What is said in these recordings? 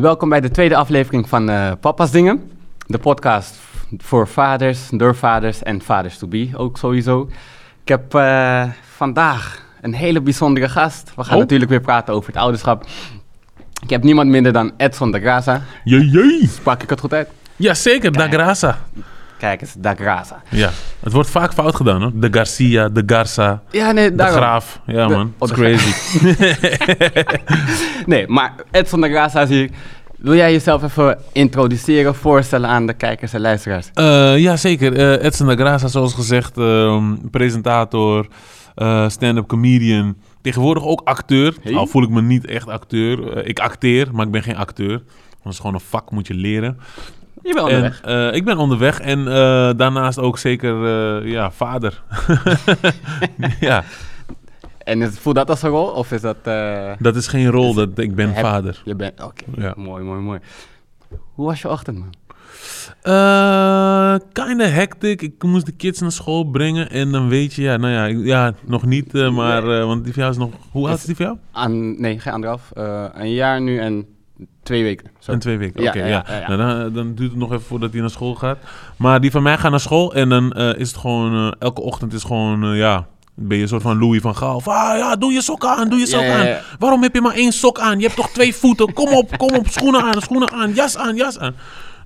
Welkom bij de tweede aflevering van uh, Papa's Dingen. De podcast voor vaders, door vaders en vaders to be ook sowieso. Ik heb uh, vandaag een hele bijzondere gast. We gaan Oh. natuurlijk weer praten over het ouderschap. Ik heb niemand minder dan Edson da Graza. Jee, jee. Sprak ik het goed uit? Jazeker, da Graça. Kijk eens, da Graza. Ja, het wordt vaak fout gedaan hoor. De Garcia, de Garza, Ja, nee, de. Graaf. Ja De- man, oh, it's de crazy. Nee, maar Edson da Graza is hier. Wil jij jezelf even introduceren, voorstellen aan de kijkers en luisteraars? Eh ja, zeker. Eh Edson da Graça, zoals gezegd, ehm, presentator, eh, stand-up comedian. Tegenwoordig ook acteur. Hey. Al voel ik me niet echt acteur. Ik acteer, maar ik ben geen acteur. Want dat is gewoon een vak, moet je leren. Je bent En, onderweg. eh, ik ben onderweg en eh, daarnaast ook zeker eh, ja, vader. ja, En is, voelt dat als een rol? Of is dat... dat is geen rol, dat, ik ben Heb- vader. Je bent... Oké, Ja. mooi, mooi, mooi. Hoe was je ochtend, man? Eh kinda hectic. Ik moest de kids naar school brengen en dan weet je, ja, nou ja, ik- ja nog niet, eh, maar, eh, want die van jou is nog, hoe oud is die van jou? Aan, nee, geen anderhalf. Eh, een jaar nu en twee weken. Zo. En twee weken, Ja, oké, ja, ja. ja, ja. Nou, dan, dan duurt het nog even voordat hij naar school gaat. Maar die van mij gaat naar school en dan eh, is het gewoon, eh, elke ochtend is gewoon, eh, ja, ben je een soort van Louis van Gaal. Van, ah, ja, doe je sok aan, doe je sok Ja, ja, ja. aan. Waarom heb je maar één sok aan? Je hebt toch twee voeten? Kom op, kom op, schoenen aan, schoenen aan, jas aan, jas aan.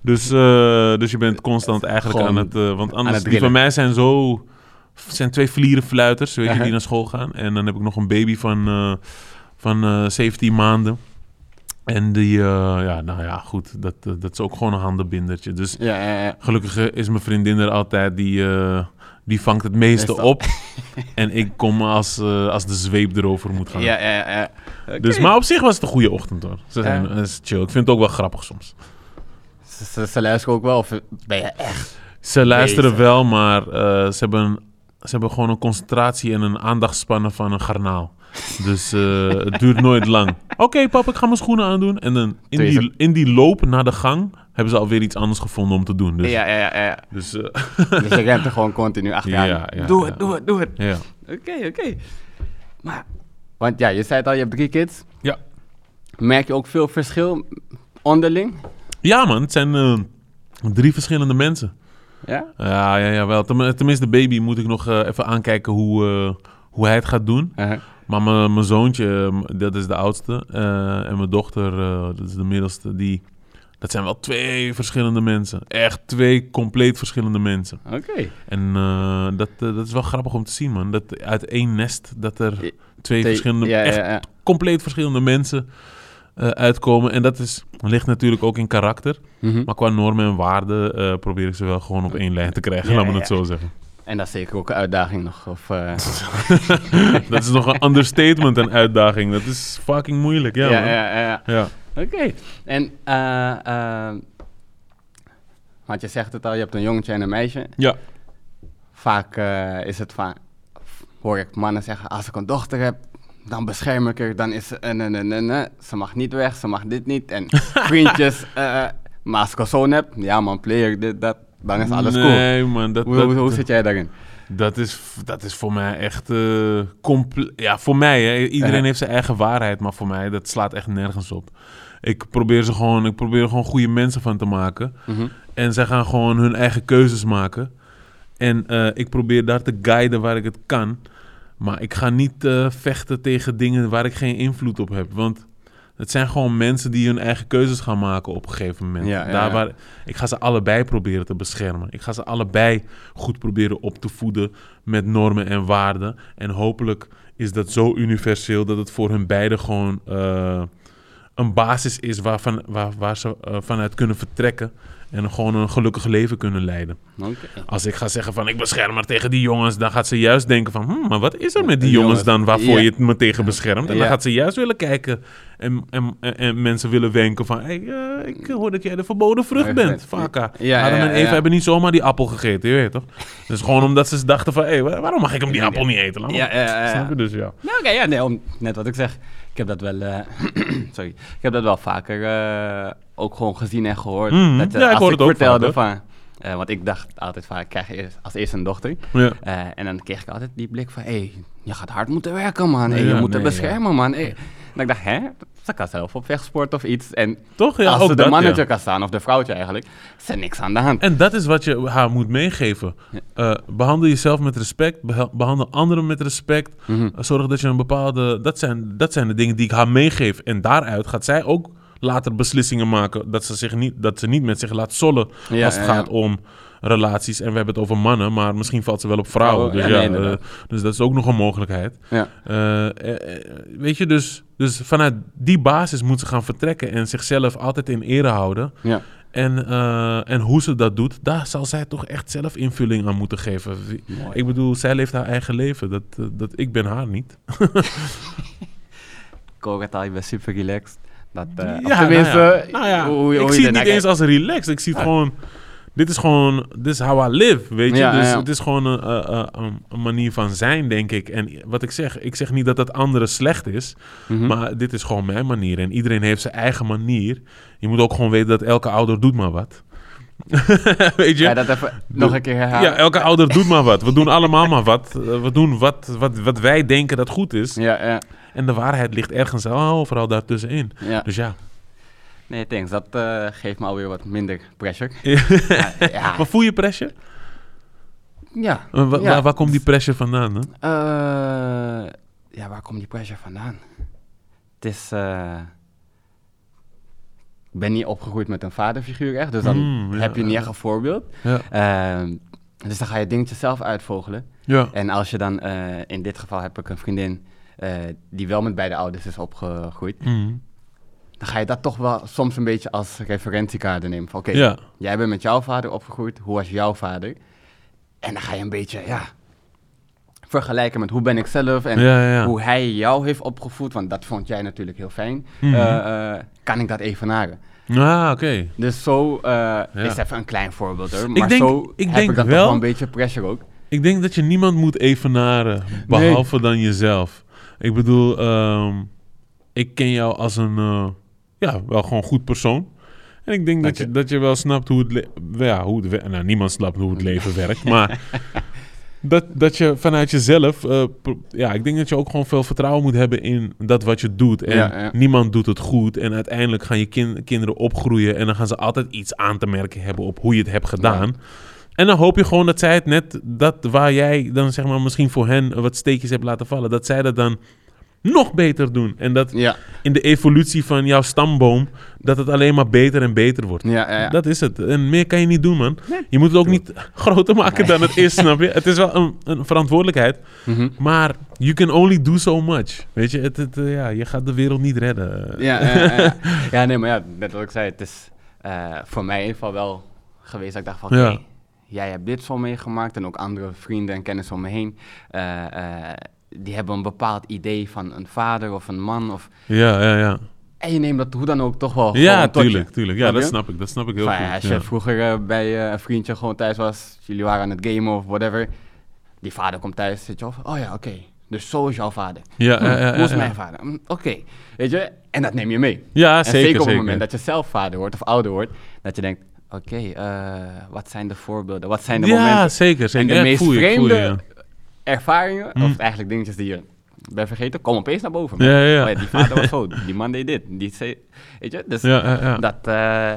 Dus, eh, dus je bent constant eigenlijk Gewoon aan het, eh, want anders, het die van mij zijn zo, zijn twee vlierenfluiters, weet je, die naar school gaan. En dan heb ik nog een baby van, eh, van eh 17 maanden. En die, eh, ja, nou ja, goed, dat, dat is ook gewoon een handenbindertje. Dus Ja, ja, ja. gelukkig eh, is mijn vriendin er altijd, die, eh, die vangt het meeste Meestal. op. en ik kom als, als de zweep erover moet gaan. Ja, ja, ja. Dus, maar op zich was het een goede ochtend hoor. Ze zijn, is chill. Ik vind het ook wel grappig soms. Ze, ze, ze luisteren ook wel, of ben je echt... Ze luisteren Bezig. wel, maar ze, hebben, ze hebben gewoon een concentratie en een aandachtspannen van een garnaal. Dus eh, het duurt nooit lang. Oké, pap, ik ga mijn schoenen aandoen. En dan in die, in die loop naar de gang hebben ze alweer iets anders gevonden om te doen. Dus, Ja, ja, ja, ja. dus eh, Dus je rent er gewoon continu achteraan. Ja, ja, doe ja. het, doe het, doe het. ja. Oké, oké. Maar, want ja, je zei het al, je hebt drie kids. Ja. Merk je ook veel verschil onderling? ja, man, het zijn eh, drie verschillende mensen. Ja? Ja, ja, ja wel. Ten- tenminste, de baby moet ik nog eh, even aankijken hoe, eh, hoe hij het gaat doen. Uh-huh. Maar mijn mijn zoontje, eh, dat is de oudste. eh, en mijn dochter, eh, dat is de middelste. Die, dat zijn wel twee verschillende mensen. Echt twee compleet verschillende mensen. Oké. En eh, dat, dat is wel grappig om te zien, man. Dat uit één nest, dat er twee verschillende, Ja, echt ja, ja. compleet verschillende mensen uitkomen. En dat is, ligt natuurlijk ook in karakter. Mhm. Maar qua normen en waarden probeer ik ze wel gewoon op één lijn te krijgen, laat me het zo zeggen. En dat is zeker ook een uitdaging nog. Of, eh, dat is nog een understatement en uitdaging. Dat is fucking moeilijk, ja, ja, man. ja, ja. ja. Oké. En, eh, eh, want je zegt het al, je hebt een jongetje en een meisje. Ja. Vaak is het vaak, hoor ik mannen zeggen, als ik een dochter heb, dan bescherm ik haar, dan is ze, en, en, en, en, en. ze mag niet weg, ze mag dit niet. En vriendjes, maar als ik een zoon heb, ja man, player, dit, dat, dan is alles cool. Nee, man. Dat, Hoe, dat, hoe, hoe zit jij daarin? dat, is, dat is voor mij echt... comple- ja, voor mij, hè. Iedereen heeft zijn eigen waarheid. Maar voor mij, dat slaat echt nergens op. Ik probeer, ze gewoon, ik probeer er gewoon goede mensen van te maken. Mhm. En zij gaan gewoon hun eigen keuzes maken. En eh, ik probeer daar te guiden waar ik het kan. Maar ik ga niet eh, vechten tegen dingen waar ik geen invloed op heb. Want het zijn gewoon mensen die hun eigen keuzes gaan maken op een gegeven moment. Ja, ja, daar. Waar, ik ga ze allebei proberen te beschermen. Ik ga ze allebei goed proberen op te voeden met normen en waarden. En hopelijk is dat zo universeel dat het voor hun beiden gewoon eh, een basis is waarvan, waar, waar ze eh, vanuit kunnen vertrekken. En gewoon een gelukkig leven kunnen leiden. Als ik ga zeggen van ik bescherm haar tegen die jongens, dan gaat ze juist denken van, hm, maar wat is er met die jongens dan waarvoor je het me tegen beschermt? En dan gaat ze juist willen kijken en, en, en, en mensen willen wenken van, hey, eh, ik hoor dat jij de verboden vrucht bent. Vaka. Ja, Adam ja, en Eva hebben niet zomaar die appel gegeten, je weet toch? Dus gewoon omdat ze dachten van, hé, waarom mag ik hem die appel niet eten? Laat maar. Ja, ja, ja, ja. Snap je dus, ja. Ja, oké, ja, nee, om, net wat ik zeg. Ik heb dat wel, eh, sorry, ik heb dat wel vaker eh, ook gewoon gezien en gehoord. Mhm. Dat, eh, Ja, ik als ik het ook vertelde vaak, van, want ik dacht altijd van, ik krijg eerst, als eerste een dochter. ja. En dan kreeg ik altijd die blik van, hé, hey, je gaat hard moeten werken, man. Hey, Ja, je moet nee, beschermen, man. Hey. ik dacht, hè? Ze kan zelf op vechtsport of iets. En Toch? Ja, als ook ze de dat, manager ja. kan staan, of de vrouwtje eigenlijk, is er niks aan de hand. En dat is wat je haar moet meegeven. Eh, behandel jezelf met respect. Behandel anderen met respect. Mhm. Uh, Zorg dat je een bepaalde. Dat zijn, dat zijn de dingen die ik haar meegeef. En daaruit gaat zij ook later beslissingen maken. Dat ze, zich niet, dat ze niet met zich laat zollen. Als het gaat om relaties. En we hebben het over mannen. Maar misschien valt ze wel op vrouwen. Vrouwen, dus, ja, nee, eh, dus dat is ook nog een mogelijkheid. Ja. Eh, eh, weet je, dus, dus vanuit die basis moet ze gaan vertrekken. En zichzelf altijd in ere houden. Ja. En, en hoe ze dat doet, daar zal zij toch echt zelf invulling aan moeten geven. Mooi. Ik bedoel, zij leeft haar eigen leven. Dat, dat, ik ben haar niet. Ik hoor het al, je bent super relaxed. Dat, Ja, tenminste, nou ja. Nou ja, hoe, hoe ik zie het niet eens als relaxed. Ik zie het gewoon... Dit is gewoon... This is how I live, weet je. Ja, dus ja. het is gewoon een, eh, eh, een, een manier van zijn, denk ik. En wat ik zeg, ik zeg niet dat dat andere slecht is. Mhm. Maar dit is gewoon mijn manier. En iedereen heeft zijn eigen manier. Je moet ook gewoon weten dat elke ouder doet maar wat. weet je? Ja, dat even nog een keer herhalen. Ja, elke ouder doet maar wat. We doen allemaal maar wat. Eh, We doen wat, wat, wat wij denken dat goed is. ja, ja, En de waarheid ligt ergens overal daartussenin. ja. Dus ja. Nee, thanks. Dat eh, geeft me alweer wat minder pressure. Ja. Maar voel je pressure? ja. Wa- Ja. waar, waar komt die pressure vandaan? Hè? Eh, ja, waar komt die pressure vandaan? Het is... eh, ik ben niet opgegroeid met een vaderfiguur echt, dus dan Mm, ja, heb je niet echt een voorbeeld. Ehm, dus dan ga je dingetjes zelf uitvogelen. Ja. En als je dan, in dit geval heb ik een vriendin die wel met beide ouders is opgegroeid, Mm. Dan ga je dat toch wel soms een beetje als referentiekader nemen. Van oké, Ja. jij bent met jouw vader opgegroeid, hoe was jouw vader? En dan ga je een beetje, ja, vergelijken met hoe ben ik zelf en Ja, ja, ja. hoe hij jou heeft opgevoed, want dat vond jij natuurlijk heel fijn. Mhm. Eh, eh, kan ik dat evenaren? Ah, oké. Dus zo uh, is even een klein voorbeeld hoor. Maar denk- zo ik heb denk ik dan wel- een beetje pressure ook. Ik denk dat je niemand moet evenaren, behalve dan jezelf. Ik bedoel, ehm, ik ken jou als een, eh, ja, wel gewoon goed persoon. En ik denk dat Dank je, je. dat je wel snapt hoe het, ja, hoe het nou, niemand snapt hoe het leven werkt, maar dat, dat je vanuit jezelf, eh, ja, ik denk dat je ook gewoon veel vertrouwen moet hebben in dat wat je doet. En Ja, ja. niemand doet het goed en uiteindelijk gaan je kin- kinderen opgroeien en dan gaan ze altijd iets aan te merken hebben op hoe je het hebt gedaan. En dan hoop je gewoon dat zij het net, dat waar jij dan zeg maar misschien voor hen wat steekjes hebt laten vallen, dat zij dat dan nog beter doen. En dat Ja, in de evolutie van jouw stamboom, dat het alleen maar beter en beter wordt. ja, ja. ja. Dat is het. En meer kan je niet doen, man. Nee. Je moet het ook niet groter maken dan het is, snap je? Het is wel een, een verantwoordelijkheid, Mhm. maar you can only do so much. Weet je, het, het, eh, ja, je gaat de wereld niet redden. Ja, ja, ja, ja. ja, nee, maar ja, net wat ik zei, het is eh, voor mij in ieder geval wel geweest dat ik dacht van, Ja. jij hebt dit zo meegemaakt en ook andere vrienden en kennissen om me heen, eh, eh, die hebben een bepaald idee van een vader of een man of... Ja, ja, ja. En je neemt dat hoe dan ook toch wel Ja, tuurlijk, tuurlijk. Ja, Snap dat snap ik. Dat snap ik heel Van, goed. ja, als ja. je vroeger eh, bij eh, een vriendje gewoon thuis was, jullie waren aan het gamen of whatever, die vader komt thuis, zit je of, oh ja, oké, dus zo is jouw vader. Ja, Hm, ja, ja, hoe is ja, mijn vader? Hm, Oké, weet je, en dat neem je mee. Ja, En zeker, zeker op het moment dat je zelf vader wordt of ouder wordt, dat je denkt, oké, eh, wat zijn de voorbeelden, wat zijn de ja, momenten zeker, en zeker. de Ja, meest vreemde ja. Ervaringen, of eigenlijk dingetjes die je bent vergeten, komen opeens naar boven. Ja, ja, ja. Ja, die vader was zo, die man deed dit, die zei, weet je, dus Ja, ja, ja. dat, eh,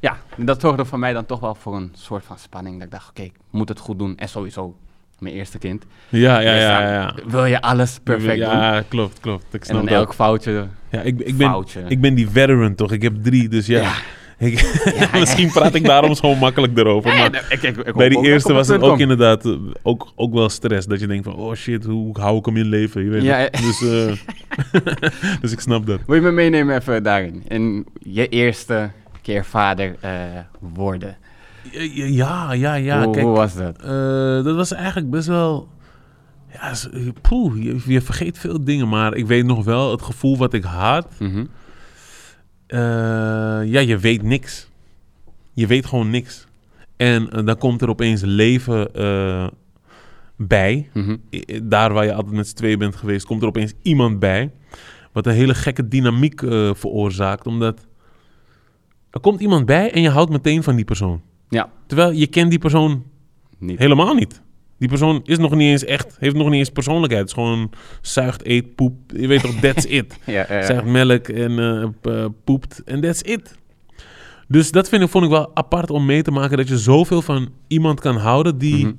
ja, dat zorgde voor mij dan toch wel voor een soort van spanning. Dat ik dacht, oké, ik moet het goed doen. En sowieso, mijn eerste kind. Ja, ja, Dus ja, ja. Wil je alles perfect doen? Ja, klopt, klopt. Ik En snap dan dat. elk foutje, Ja, ik, ik, ben, foutje. ik ben die veteran, toch? Ik heb drie, dus ja. Ja. Misschien praat ik daarom zo makkelijk erover. Maar ik- ik- bij die eerste was het ook kom. inderdaad eh, ook, ook wel stress. Dat je denkt van, oh shit, hoe hou ik hem in leven? Je weet Ja. Dus, eh, dus ik snap dat. Wil je me meenemen even daarin? In je eerste keer vader eh, worden. Ja, ja, ja. hoe, kijk, hoe was dat? Dat was eigenlijk best wel. Ja, poeh, je, je vergeet veel dingen, maar ik weet nog wel het gevoel wat ik had. Mhm. Eh, ja, je weet niks. Je weet gewoon niks. En eh, dan komt er opeens leven eh, bij. Mhm. I- Daar waar je altijd met z'n twee bent geweest, komt er opeens iemand bij. Wat een hele gekke dynamiek veroorzaakt. Omdat er komt iemand bij en je houdt meteen van die persoon. Ja, Terwijl je kent die persoon niet. helemaal niet. Die persoon is nog niet eens echt, heeft nog niet eens persoonlijkheid. Het is gewoon zuigt, eet, poep. Je weet toch, that's it. Ja, ja, ja. Zuigt melk en eh, eh, poept en that's it. Dus dat vind ik, vond ik wel apart om mee te maken. Dat je zoveel van iemand kan houden die... Mhm.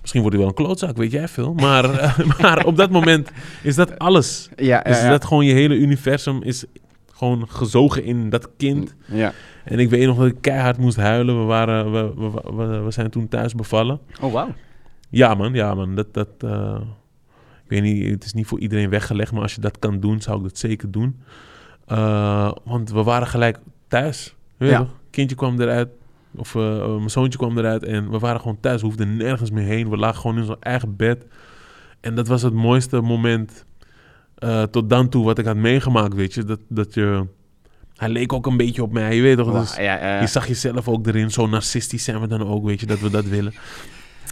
Misschien wordt hij wel een klootzak, weet jij veel. Maar, eh, maar op dat moment is dat alles. Ja, ja, Is ja. dat gewoon je hele universum is gewoon gezogen in dat kind. Ja. En ik weet nog dat ik keihard moest huilen. We, waren, we, we, we, we zijn toen thuis bevallen. Oh, wauw. Ja man, ja man. Dat, dat, eh, ik weet niet, het is niet voor iedereen weggelegd. Maar als je dat kan doen, zou ik dat zeker doen. Eh, want we waren gelijk thuis. Weet je Ja. Kindje kwam eruit. Of eh, mijn zoontje kwam eruit. En we waren gewoon thuis. We hoefden nergens meer heen. We lagen gewoon in ons eigen bed. En dat was het mooiste moment tot dan toe wat ik had meegemaakt, weet je. Dat, dat je... Hij leek ook een beetje op mij, je weet toch? Dus ja, ja, ja. je zag jezelf ook erin. Zo narcistisch zijn we dan ook, weet je, dat we dat willen.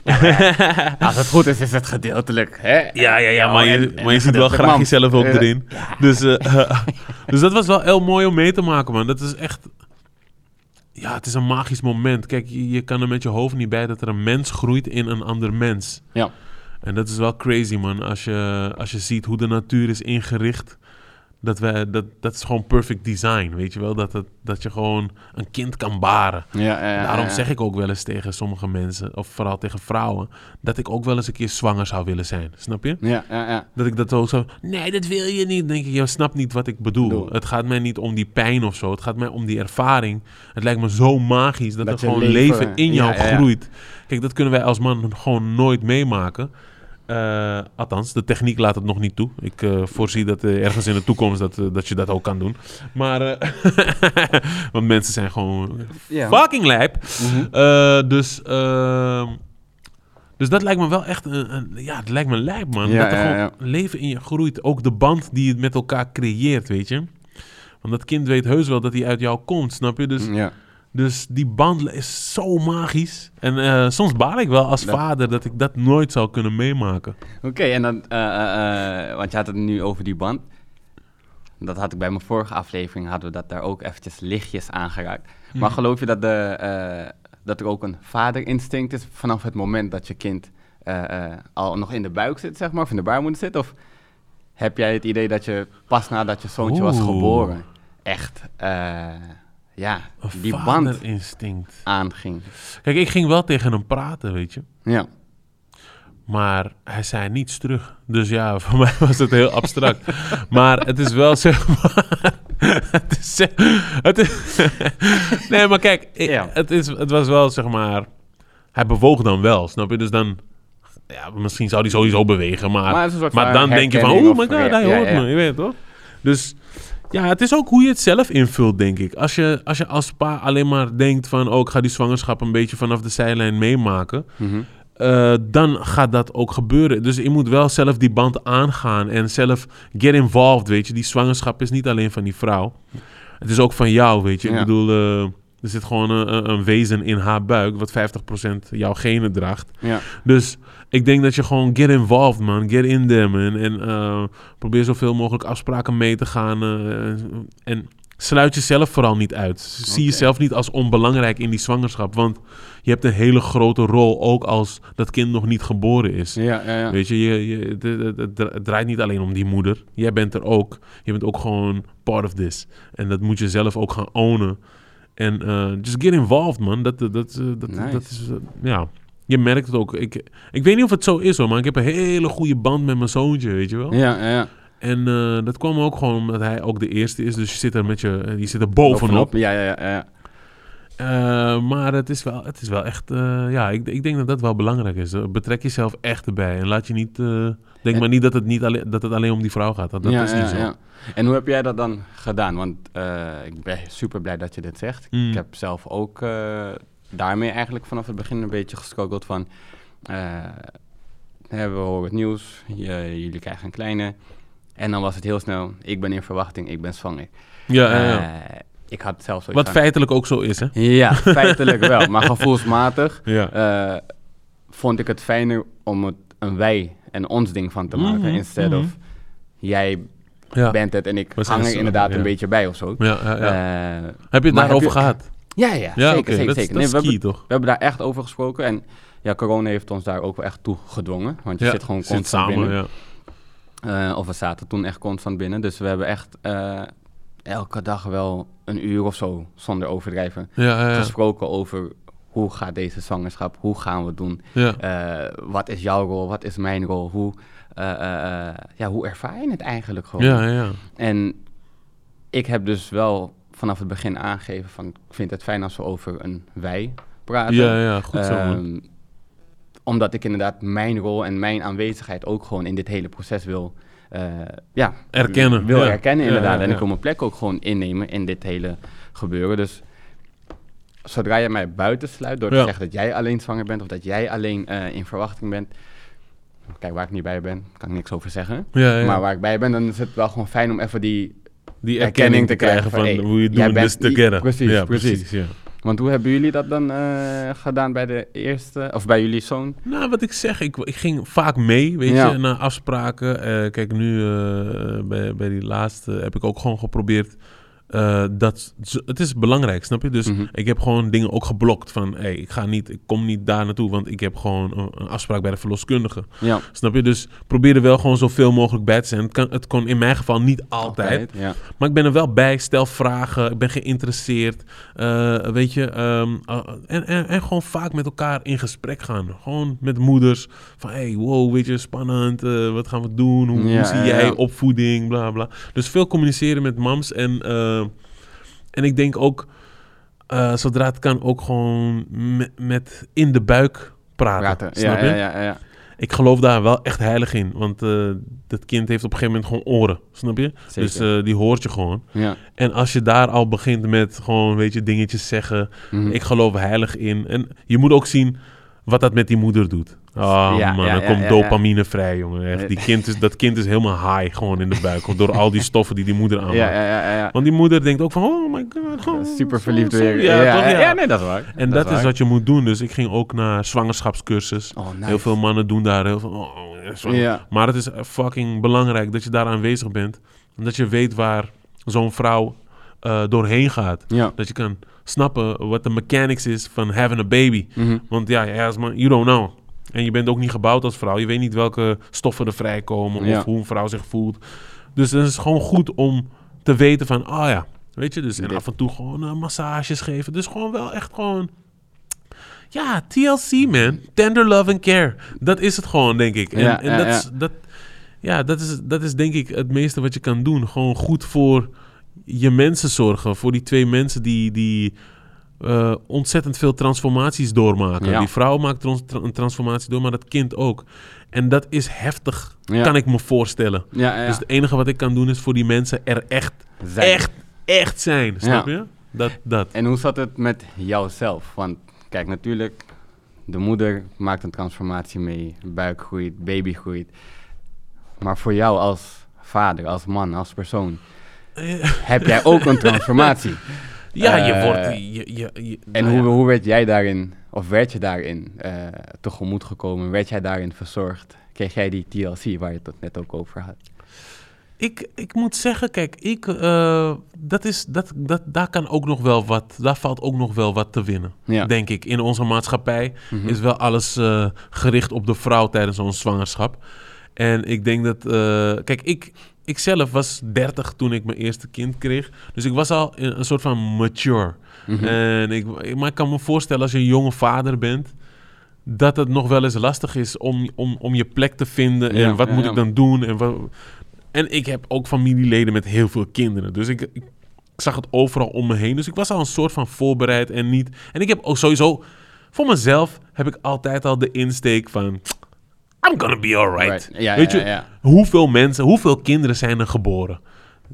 Als het goed is, is het gedeeltelijk. Hè? Ja, ja, ja, maar je, maar je ziet wel graag jezelf ook Eh, erin. Dus, eh, dus dat was wel heel mooi om mee te maken, man. Dat is echt... Ja, het is een magisch moment. Kijk, je, je kan er met je hoofd niet bij dat er een mens groeit in een ander mens. Ja. En dat is wel crazy, man. Als je, als je ziet hoe de natuur is ingericht. Dat, wij, dat, dat is gewoon perfect design, weet je wel? Dat, het, dat je gewoon een kind kan baren. Ja, ja, ja, Daarom zeg ik ook wel eens tegen sommige mensen, of vooral tegen vrouwen, dat ik ook wel eens een keer zwanger zou willen zijn. Snap je? Ja, ja, ja. Dat ik dat ook zo. Nee, dat wil je niet. Dan denk ik, je snapt niet wat ik bedoel. Het gaat mij niet om die pijn of zo. Het gaat mij om die ervaring. Het lijkt me zo magisch dat, Dat er gewoon leven, leven- in jou groeit. Kijk, dat kunnen wij als man gewoon nooit meemaken. Eh, althans, de techniek laat het nog niet toe. Ik eh, voorzie dat eh, ergens in de toekomst dat, dat je dat ook kan doen. Maar, want mensen zijn gewoon Ja. fucking lijp. Mhm. Dus, ehm, dus dat lijkt me wel echt een, een- ja, het lijkt me lijp, man. Ja, dat er ja, gewoon leven in je groeit. Ook de band die je met elkaar creëert, weet je. Want dat kind weet heus wel dat hij uit jou komt, snap je? Dus, Ja. Dus die band is zo magisch. En eh, soms baal ik wel als Dat- vader dat ik dat nooit zou kunnen meemaken. Oké, en dan, eh, eh, want je had het nu over die band. Dat had ik bij mijn vorige aflevering, hadden we dat daar ook eventjes lichtjes aangeraakt. Maar Mhm. geloof je dat, de, dat er ook een vaderinstinct is vanaf het moment dat je kind al nog in de buik zit, zeg maar, of in de baarmoeder zit? Of heb jij het idee dat je pas nadat je zoontje was geboren echt, ja, Een die band vaderinstinct. aanging? Kijk, ik ging wel tegen hem praten, weet je. Ja, Maar hij zei niets terug. Dus ja, voor mij was het heel abstract. maar het is wel zeg maar. het is. Het is nee, maar kijk, Ja. het, is, het was wel zeg maar. Hij bewoog dan wel, snap je? Dus dan. Ja, misschien zou hij sowieso bewegen, maar. Maar dan denk je van, oh my god, hij hoort ja. me. Je weet het toch? Dus ja, het is ook hoe je het zelf invult, denk ik. Als je als, je als pa alleen maar denkt van, oh, ik ga die zwangerschap een beetje vanaf de zijlijn meemaken. Mhm. Eh, dan gaat dat ook gebeuren. Dus je moet wel zelf die band aangaan en zelf get involved, weet je. Die zwangerschap is niet alleen van die vrouw. Het is ook van jou, weet je. Ja. Ik bedoel, eh, er zit gewoon een, een- een wezen in haar buik... wat 50% jouw genen draagt. ja. Dus ik denk dat je gewoon get involved, man. Get in them. En, en eh, probeer zoveel mogelijk afspraken mee te gaan. eh, en sluit jezelf vooral niet uit. Zie jezelf niet als onbelangrijk in die zwangerschap. Want je hebt een hele grote rol, ook als dat kind nog niet geboren is. Ja, ja, ja. Weet je, je, je het, het- het- het draait niet alleen om die moeder. Jij bent er ook. Je bent ook gewoon part of this. En dat moet je zelf ook gaan ownen. En eh, just get involved, man. Dat, dat, dat, dat, Nice. dat is, ja... Je merkt het ook. Ik, ik weet niet of het zo is hoor, maar ik heb een hele goede band met mijn zoontje, weet je wel. Ja, ja, ja. En eh, dat kwam ook gewoon omdat hij ook de eerste is. Dus je zit er, met je, eh, je zit er bovenop. Ja, ja, ja. ja. Eh, maar het is wel, het is wel echt... ja, ik, ik denk dat dat wel belangrijk is. Betrek jezelf echt erbij. En laat je niet... denk En- maar niet dat het, niet alleen, dat het alleen om die vrouw gaat. Dat, dat ja, is niet ja, zo. ja. En hoe heb jij dat dan gedaan? Want ik ben super blij dat je dit zegt. Mm. Ik heb zelf ook daarmee eigenlijk vanaf het begin een beetje gestruggeld van... hè, we horen het nieuws, je- jullie krijgen een kleine. En dan was het heel snel, ik ben in verwachting, ik ben zwanger. Ja, ja, ja. Eh, ik had zelf zoiets Wat feitelijk ook zo is, hè? Ja, feitelijk wel. Maar gevoelsmatig Ja. eh, vond ik het fijner om het een wij en ons ding van te maken. Mhm, Instead mhm. of jij ja. bent het en ik hang er inderdaad ja. een beetje bij of zo. Ja, heb je het daarover gehad? Ja, ja, Ja, zeker, zeker, dat, Nee, we, key, hebben, toch? we hebben daar echt over gesproken. En ja, corona heeft ons daar ook wel echt toe gedwongen. Want je Ja, zit gewoon zit constant samen, binnen. ja. Eh, of we zaten toen echt constant binnen. Dus we hebben echt eh, elke dag wel een uur of zo, zonder overdrijven, Ja, gesproken over hoe gaat deze zwangerschap, hoe gaan we het doen. Eh, wat is jouw rol, wat is mijn rol, hoe, ja, hoe ervaar je het eigenlijk gewoon. ja, ja. En ik heb dus wel vanaf het begin aangegeven van, ik vind het fijn als we over een wij praten. Ja, ja, goed zo. Ehm, omdat ik inderdaad mijn rol en mijn aanwezigheid ook gewoon in dit hele proces wil eh, ja, Erkennen, Wil ja. erkennen, inderdaad. ja, En ik wil mijn plek ook gewoon innemen in dit hele gebeuren. Dus zodra je mij buitensluit door te zeggen dat jij alleen zwanger bent of dat jij alleen eh, in verwachting bent. Kijk, waar ik niet bij ben, kan ik niks over zeggen. Ja, ja. Maar waar ik bij ben, dan is het wel gewoon fijn om even die die erkenning te krijgen van hey, hoe je doing this bent- together. Precies, ja, precies. ja. Want hoe hebben jullie dat dan eh, gedaan bij de eerste, of bij jullie zoon? Nou, wat ik zeg, ik, ik ging vaak mee, weet Ja. je, naar afspraken. Eh, kijk, nu eh, bij, bij die laatste heb ik ook gewoon geprobeerd. Eh, dat, het is belangrijk, snap je? Dus Mhm. ik heb gewoon dingen ook geblokt van, hey, ik ga niet, ik kom niet daar naartoe, want ik heb gewoon een, een afspraak bij de verloskundige. Ja, Snap je? Dus probeer er wel gewoon zoveel mogelijk bij te zijn. Het, kan, het kon in mijn geval niet altijd. Ja. Maar ik ben er wel bij, stel vragen, ik ben geïnteresseerd. eh, weet je, ehm, eh, en, en, en gewoon vaak met elkaar in gesprek gaan. Gewoon met moeders. Van hey, wow, weet je, spannend. wat gaan we doen? Hoe, Ja, hoe zie jij opvoeding? Bla bla. Dus veel communiceren met mams. En, en ik denk ook, eh, zodra het kan, ook gewoon met, met in de buik praten. Praten. Snap Ja, je? ja, ja, ja. Ik geloof daar wel echt heilig in. Want eh, dat kind heeft op een gegeven moment gewoon oren. Snap je? Zeker. Dus eh, die hoort je gewoon. ja. En als je daar al begint met gewoon, weet je, dingetjes zeggen. Mhm. Ik geloof heilig in. En je moet ook zien wat dat met die moeder doet. Oh Ja, man, ja, dan ja, komt dopamine vrij, jongen. Echt. Die kind is, dat kind is helemaal high gewoon in de buik. door al die stoffen die die moeder aanmaakt. ja, ja, ja, ja. Want die moeder denkt ook van, oh my god. oh, Super verliefd weer. Ja, nee, dat is waar. En dat, is waar. wat je moet doen. Dus ik ging ook naar zwangerschapscursus. Oh, nice. Heel veel mannen doen daar heel veel. Oh, oh. Maar het is eh, fucking belangrijk dat je daar aanwezig bent. En dat je weet waar zo'n vrouw eh, doorheen gaat. Dat je kan snappen wat de mechanics is van having a baby. Mhm. Want ja, als man, you don't know. En je bent ook niet gebouwd als vrouw. Je weet niet welke stoffen er vrijkomen Ja. of hoe een vrouw zich voelt. Dus het is gewoon goed om te weten van, ah ja, weet je, dus en af en toe gewoon eh, massages geven. Dus gewoon wel echt gewoon, ja, TLC man, tender love and care. Dat is het gewoon, denk ik. En, Ja, en ja, dat, ja. Is, dat, ja, dat, is, dat is denk ik het meeste wat je kan doen. Gewoon goed voor je mensen zorgen. Voor die twee mensen die, die eh, ontzettend veel transformaties doormaken. Ja. Die vrouw maakt trans- tra- een transformatie door, maar dat kind ook. En dat is heftig, Ja. kan ik me voorstellen. Ja. Dus het enige wat ik kan doen is voor die mensen er echt, Zijn. echt, echt zijn. Snap je? Dat, dat. En hoe zat het met jouzelf? Want kijk, natuurlijk, de moeder maakt een transformatie mee. Buik groeit, baby groeit. Maar voor jou als vader, als man, als persoon, heb jij ook een transformatie. Ja, je Eh, wordt... Je, je, je- En nou hoe, hoe werd jij daarin, of werd je daarin eh, tegemoet gekomen? Werd jij daarin verzorgd? Kreeg jij die TLC waar je het net ook over had? Ik, ik moet zeggen, kijk, ik, eh, dat is, dat, dat, daar kan ook nog wel wat, daar valt ook nog wel wat te winnen, Ja. denk ik. In onze maatschappij Mhm. is wel alles gericht op de vrouw tijdens zo'n zwangerschap. En ik denk dat, kijk, ik, ik zelf was 30 toen ik mijn eerste kind kreeg. Dus ik was al een, een soort van mature. Mhm. En ik, maar ik kan me voorstellen als je een jonge vader bent, dat het nog wel eens lastig is om, om, om je plek te vinden. Ja, en wat ja, moet ja. ik dan doen? En, wat, en ik heb ook familieleden met heel veel kinderen. Dus ik, ik zag het overal om me heen. Dus ik was al een soort van voorbereid en niet. En ik heb ook sowieso, voor mezelf heb ik altijd al de insteek van. I'm gonna be alright. Right. Ja, Weet ja, je, hoeveel mensen, hoeveel kinderen zijn er geboren?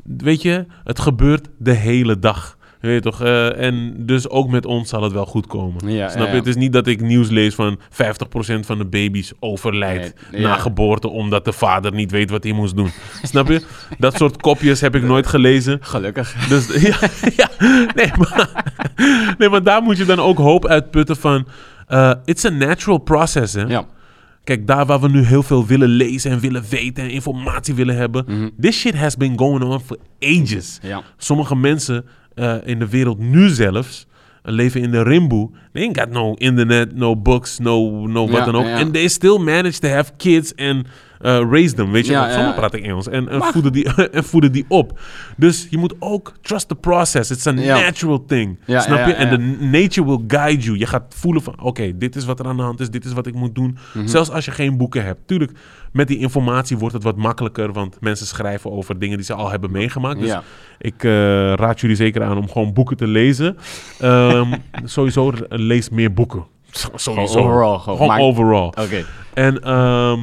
Weet je, het gebeurt de hele dag. Weet je toch? Eh, en dus ook met ons zal het wel goed komen. Ja, Snap je? ja. Het is niet dat ik nieuws lees van 50% van de baby's overlijdt Nee, na ja. geboorte omdat de vader niet weet wat hij moest doen. Snap je? Dat soort kopjes heb ik nooit gelezen. Gelukkig. Dus ja, nee, maar, nee, maar daar moet je dan ook hoop uitputten van... eh, it's a natural process, hè? Ja. Kijk, daar waar we nu heel veel willen lezen en willen weten en informatie willen hebben. Mhm. This shit has been going on for ages. Ja. Sommige mensen eh, in de wereld nu zelfs een leven in de rimboe. They ain't got no internet, no books, no, no wat dan ook. And they still manage to have kids and uh, raise them. Weet je, Ja, Want ja, sommigen ja. praten Engels. En, en, voeden die, en voeden die op. Dus je moet ook trust the process. It's a natural thing. Snap je? En de nature will guide you. Je gaat voelen van, oké, dit is wat er aan de hand is. Dit is wat ik moet doen. Mhm. Zelfs als je geen boeken hebt. Tuurlijk, met die informatie wordt het wat makkelijker. Want mensen schrijven over dingen die ze al hebben meegemaakt. Dus ik eh, raad jullie zeker aan om gewoon boeken te lezen. Ehm, sowieso, eh, lees meer boeken. Sowieso. overal gewoon. Gewoon. Oké. En ehm,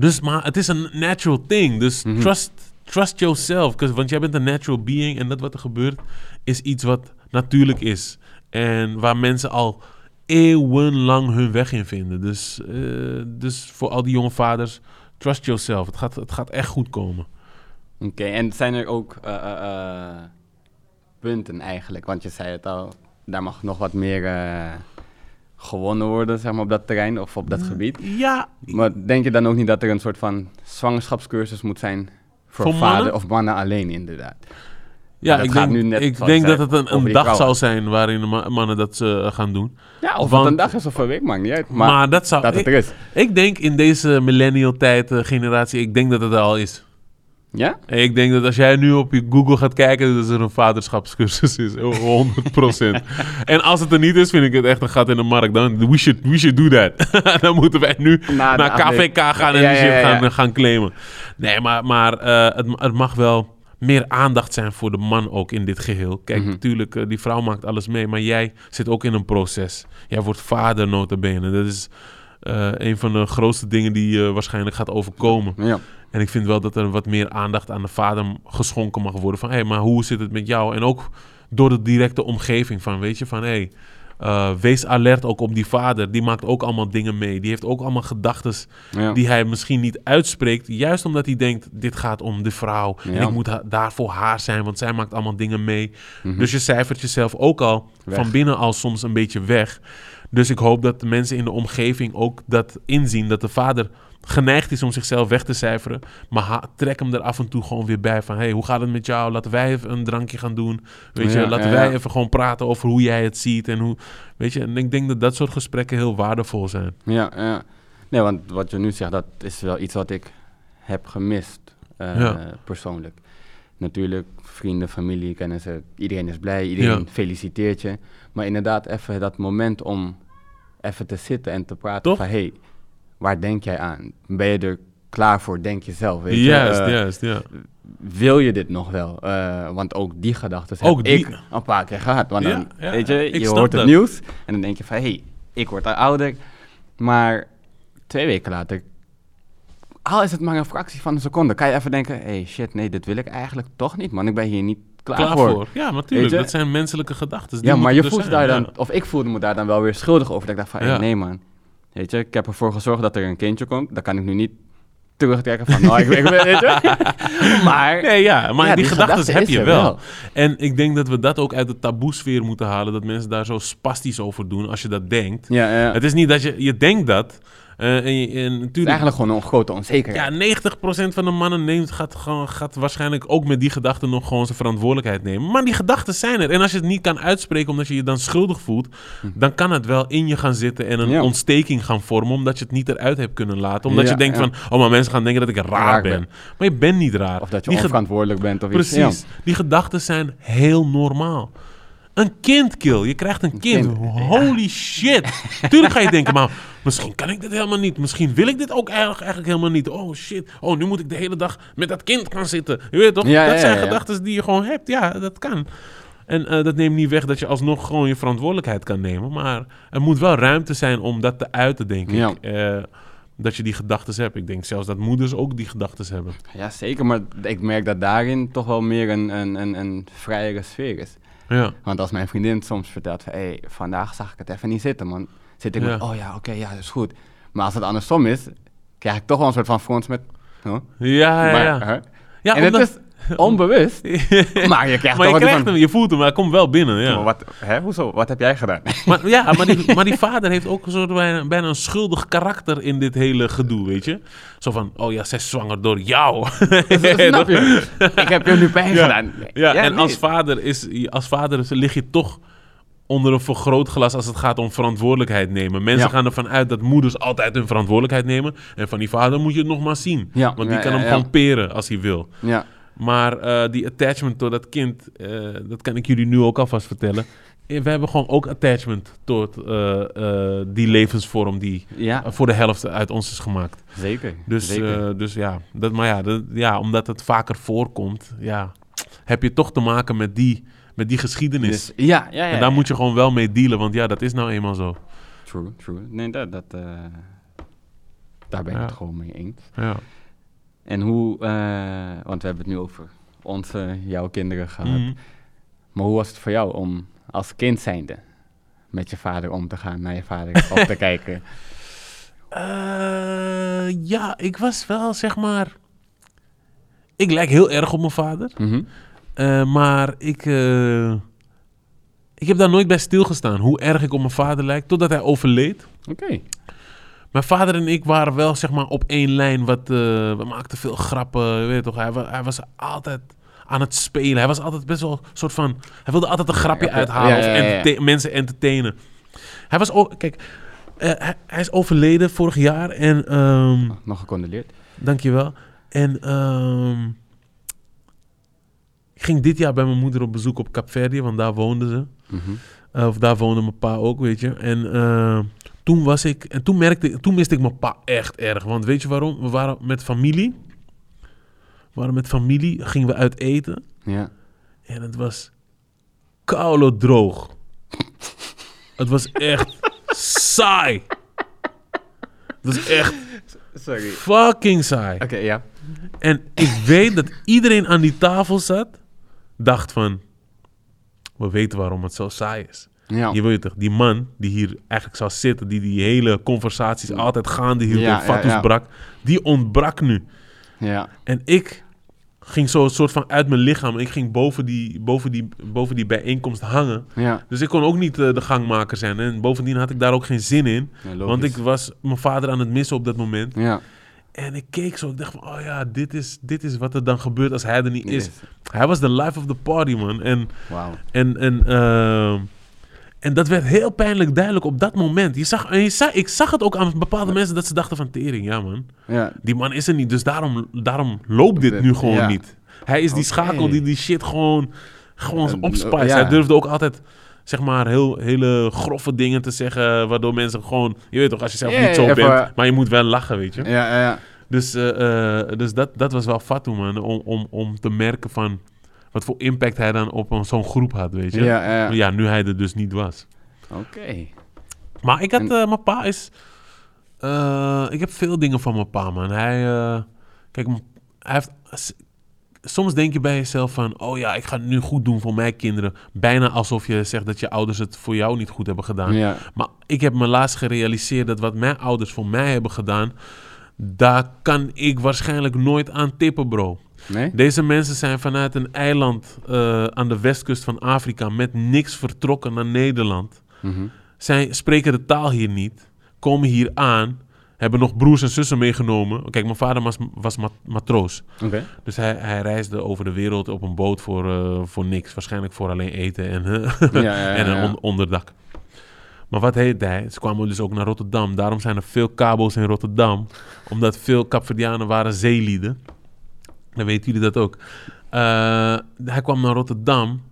dus, maar het is een natural thing. Dus Mhm. trust, trust yourself. Want jij bent een natural being. En dat wat er gebeurt is iets wat natuurlijk is. En waar mensen al eeuwenlang hun weg in vinden. Dus, eh, dus voor al die jonge vaders, trust yourself. Het gaat, het gaat echt goed komen. Oké, en zijn er ook eh, eh, punten eigenlijk? Want je zei het al, daar mag nog wat meer gewonnen worden, zeg maar, op dat terrein of op dat gebied. Ja, Maar denk je dan ook niet dat er een soort van zwangerschapscursus moet zijn voor, Voor vader mannen? of mannen alleen, inderdaad? ja ik denk, nu net ik denk dat het een, een dag vrouwen. zal zijn waarin mannen dat eh, gaan doen. Ja, of Want- het een dag is of een week, maakt niet uit. Maar, Maar, dat zou... dat het ik, er is. ik denk in deze millennial tijd, eh, generatie, ik denk dat het er al is. Ja? Ik denk dat als jij nu op je Google gaat kijken, dat er een vaderschapscursus is. 100%. en als het er niet is, vind ik het echt een gat in de markt. Dan, we should, we should do that. dan moeten wij nu naar KVK gaan en Ja, die ja, shit ja, ja. Gaan, gaan claimen. Nee, maar, maar eh, het, het mag wel meer aandacht zijn voor de man ook in dit geheel. Kijk, Mhm. natuurlijk, eh, die vrouw maakt alles mee, maar jij zit ook in een proces. Jij wordt vader nota bene. Dat is eh, een van de grootste dingen die je waarschijnlijk gaat overkomen. Ja. En ik vind wel dat er wat meer aandacht aan de vader geschonken mag worden. Van, hé, hey, maar hoe zit het met jou? En ook door de directe omgeving van, weet je, van, hé, hey, eh, wees alert ook op die vader. Die maakt ook allemaal dingen mee. Die heeft ook allemaal gedachten Ja. die hij misschien niet uitspreekt. Juist omdat hij denkt, dit gaat om de vrouw. En ik moet ha- daar voor haar zijn, want zij maakt allemaal dingen mee. Mhm. Dus je cijfert jezelf ook al Weg. van binnen al soms een beetje weg. Dus ik hoop dat de mensen in de omgeving ook dat inzien. Dat de vader geneigd is om zichzelf weg te cijferen. Maar ha- trek hem er af en toe gewoon weer bij. Van, hey, hoe gaat het met jou? Laten wij even een drankje gaan doen. Weet Ja, je, laten ja, wij even gewoon praten over hoe jij het ziet. En hoe, weet je, en ik denk dat dat soort gesprekken heel waardevol zijn. Ja, ja. Nee, want wat je nu zegt, dat is wel iets wat ik heb gemist, eh, persoonlijk. Natuurlijk, vrienden, familie, kennissen, iedereen is blij, iedereen feliciteert je. Maar inderdaad, even dat moment om even te zitten en te praten Toch? van... hé, hey, waar denk jij aan? Ben je er klaar voor, denk je zelf, weet Juist, je? Eh, juist, ja. Wil je dit nog wel? Eh, want ook die gedachten heb Ook die- ik een paar keer gehad. Want Ja, dan, ja, weet je, je hoort het nieuws en dan denk je van... hé, hey, ik word ouder. Maar twee weken later... Al is het maar een fractie van een seconde. Kan je even denken... hé, hey, shit, nee, dit wil ik eigenlijk toch niet, man. Ik ben hier niet klaar, Klaar voor. voor. Ja, natuurlijk. Dat zijn menselijke gedachten. Ja, maar je voelt je daar dan... Of ik voelde me daar dan wel weer schuldig over. Dat ik dacht van, nee, man. Weet je, ik heb ervoor gezorgd dat er een kindje komt. Dan kan ik nu niet terugtrekken van... oh, ik, maar... Nee, ja, maar Ja, die, die gedachten gedachte heb je wel. wel. En ik denk dat we dat ook uit de taboesfeer moeten halen. Dat mensen daar zo spastisch over doen als je dat denkt. Ja, ja. Het is niet dat je... Je denkt dat. Eh, en, Het is eigenlijk gewoon een grote onzekerheid. Ja, 90% van de mannen neemt, gaat, gewoon, gaat waarschijnlijk ook met die gedachten nog gewoon zijn verantwoordelijkheid nemen. Maar die gedachten zijn er. En als je het niet kan uitspreken omdat je je dan schuldig voelt, dan kan het wel in je gaan zitten en een Hm. Ja. ontsteking gaan vormen, omdat je het niet eruit hebt kunnen laten. Omdat Ja, je denkt ja. van, oh, maar mensen gaan denken dat ik raar, Raar ben. ben. Maar je bent niet raar. Of dat je Die onverantwoordelijk bent of iets. Precies. Die gedachten zijn heel normaal. Een kind kill. Je krijgt een kind. kind, ja. Holy shit. Tuurlijk ga je denken, maar misschien kan ik dit helemaal niet. Misschien wil ik dit ook eigenlijk, eigenlijk helemaal niet. Oh shit. Oh, nu moet ik de hele dag met dat kind gaan zitten. Je weet toch? Ja, dat ja, zijn gedachten die je gewoon hebt. Ja, dat kan. En eh, dat neemt niet weg dat je alsnog gewoon je verantwoordelijkheid kan nemen. Maar er moet wel ruimte zijn om dat te uiten, denk Ja. ik. Eh, dat je die gedachten hebt. Ik denk zelfs dat moeders ook die gedachten hebben. Ja, zeker. Maar ik merk dat daarin toch wel meer een, een, een, een vrijere sfeer is. Ja. Want als mijn vriendin soms vertelt van... hé, hey, vandaag zag ik het even niet zitten, man. Zit ik Ja. met, oh ja, oké, ja, dat is goed. Maar als het andersom is, krijg ik toch wel een soort van frons met... huh? Ja, ja, Maar, ja. ja en omdat- het is onbewust, maar je krijgt maar je krijgt hem, je voelt hem, maar hij komt wel binnen. Maar Ja. Wat, hè, hoezo? Wat heb jij gedaan? Maar, ja, maar, die, maar die vader heeft ook een soort bijna, bijna een schuldig karakter in dit hele gedoe, weet je? Zo van, oh ja, zij is zwanger door jou. Snap je? Ik heb je nu pijn Ja. gedaan. Ja, en nee. als vader, is, als vader lig je toch onder een vergrootglas als het gaat om verantwoordelijkheid nemen. Mensen Ja. gaan ervan uit dat moeders altijd hun verantwoordelijkheid nemen. En van die vader moet je het nog maar zien. Ja, Want die ja, kan ja, hem ja. gewoon peren als hij wil. Ja, Maar eh, die attachment tot dat kind, eh, dat kan ik jullie nu ook alvast vertellen. Eh, We hebben gewoon ook attachment tot die levensvorm die ja voor de helft uit ons is gemaakt. zeker. Dus, zeker. dus ja, dat, maar ja, dat, ja, omdat het vaker voorkomt, ja, heb je toch te maken met die, met die geschiedenis. Dus- ja, ja, ja. en daar moet je gewoon wel mee dealen, want ja, dat is nou eenmaal zo. True, true. Nee, dat, dat, daar ben ik het gewoon mee eens. Ja. En hoe, eh, want we hebben het nu over onze, jouw kinderen gehad. Mhm. Maar hoe was het voor jou om als kind zijnde met je vader om te gaan, naar je vader op te kijken? Eh, ja, ik was wel, zeg maar... Ik lijk heel erg op mijn vader. Mhm. Eh, maar ik, ik heb daar nooit bij stilgestaan. Hoe erg ik op mijn vader lijk. Totdat hij overleed. Oké. Mijn vader en ik waren wel zeg maar op één lijn. Wat, eh, we maakten veel grappen. je Weet je toch? Hij, hij was altijd aan het spelen. Hij was altijd best wel een soort van... Hij wilde altijd een grapje Ja, uithalen. ja, Of ja, ja. entertain- mensen entertainen. Hij was ook... Kijk, eh, hij, hij is overleden vorig jaar. En... ehm, Nog gecondoleerd. Dankjewel. En ehm, ik ging dit jaar bij mijn moeder op bezoek op Capverdië, want daar woonden ze. Mhm. Eh, of daar woonde mijn pa ook, weet je. En eh, toen was ik, en toen merkte ik, toen miste ik mijn pa echt erg. Want weet je waarom? We waren met familie. We waren met familie, gingen we uit eten. Ja. En het was koude droog. het was echt saai. Het was echt Sorry. fucking saai. Oké, ja. En ik weet dat iedereen aan die tafel zat, dacht van, we weten waarom het zo saai is. Ja. Je weet toch, die man die hier eigenlijk zou zitten, die die hele conversaties altijd gaande hield Ja, fatus ja. brak, die ontbrak nu. Ja. En ik ging zo een soort van uit mijn lichaam. Ik ging boven die, boven die, boven die bijeenkomst hangen. Ja. Dus ik kon ook niet eh, de gangmaker zijn. En bovendien had ik daar ook geen zin in. Ja. Want ik was mijn vader aan het missen op dat moment. Ja. En ik keek zo, ik dacht van, oh ja, dit is, dit is wat er dan gebeurt als hij er niet is. Hij was de life of the party, man. En, Wauw. en, en, ehm, en dat werd heel pijnlijk duidelijk op dat moment. Je zag, en je zag, ik zag het ook aan bepaalde mensen dat ze dachten van, tering, ja man. Ja. Die man is er niet, dus daarom, daarom loopt dit nu gewoon Ja. niet. Hij is die schakel die die shit gewoon, gewoon opspijst. ja. Hij durfde ook altijd... Zeg maar heel, hele grove dingen te zeggen. Waardoor mensen gewoon. Je weet toch, als je zelf niet zo bent. Maar je moet wel lachen, weet je. Ja, ja, ja. Dus, eh, eh, dus dat, dat was wel fatu, man. Om, om, om te merken van wat voor impact hij dan op een- zo'n groep had, weet je. Ja, ja. Ja, nu hij er dus niet was. Oké. Maar ik had, En- eh, mijn pa is... eh, ik heb veel dingen van mijn pa, man. Hij, eh, kijk, hij heeft... Soms denk je bij jezelf van, oh ja, ik ga het nu goed doen voor mijn kinderen. Bijna alsof je zegt dat je ouders het voor jou niet goed hebben gedaan. Ja. Maar ik heb me laatst gerealiseerd dat wat mijn ouders voor mij hebben gedaan, daar kan ik waarschijnlijk nooit aan tippen, bro. Nee? Deze mensen zijn vanuit een eiland eh, aan de westkust van Afrika met niks vertrokken naar Nederland. Mhm. Zij spreken de taal hier niet, komen hier aan, hebben nog broers en zussen meegenomen. Kijk, mijn vader was, was mat- matroos. Dus hij, hij reisde over de wereld op een boot voor, eh, voor niks. Waarschijnlijk voor alleen eten en, Ja, ja, ja, en een on- onderdak. Maar wat heet hij? Ze kwamen dus ook naar Rotterdam. Daarom zijn er veel kabo's in Rotterdam. Omdat veel Capverdianen waren zeelieden. Dan weten jullie dat ook. Eh, hij kwam naar Rotterdam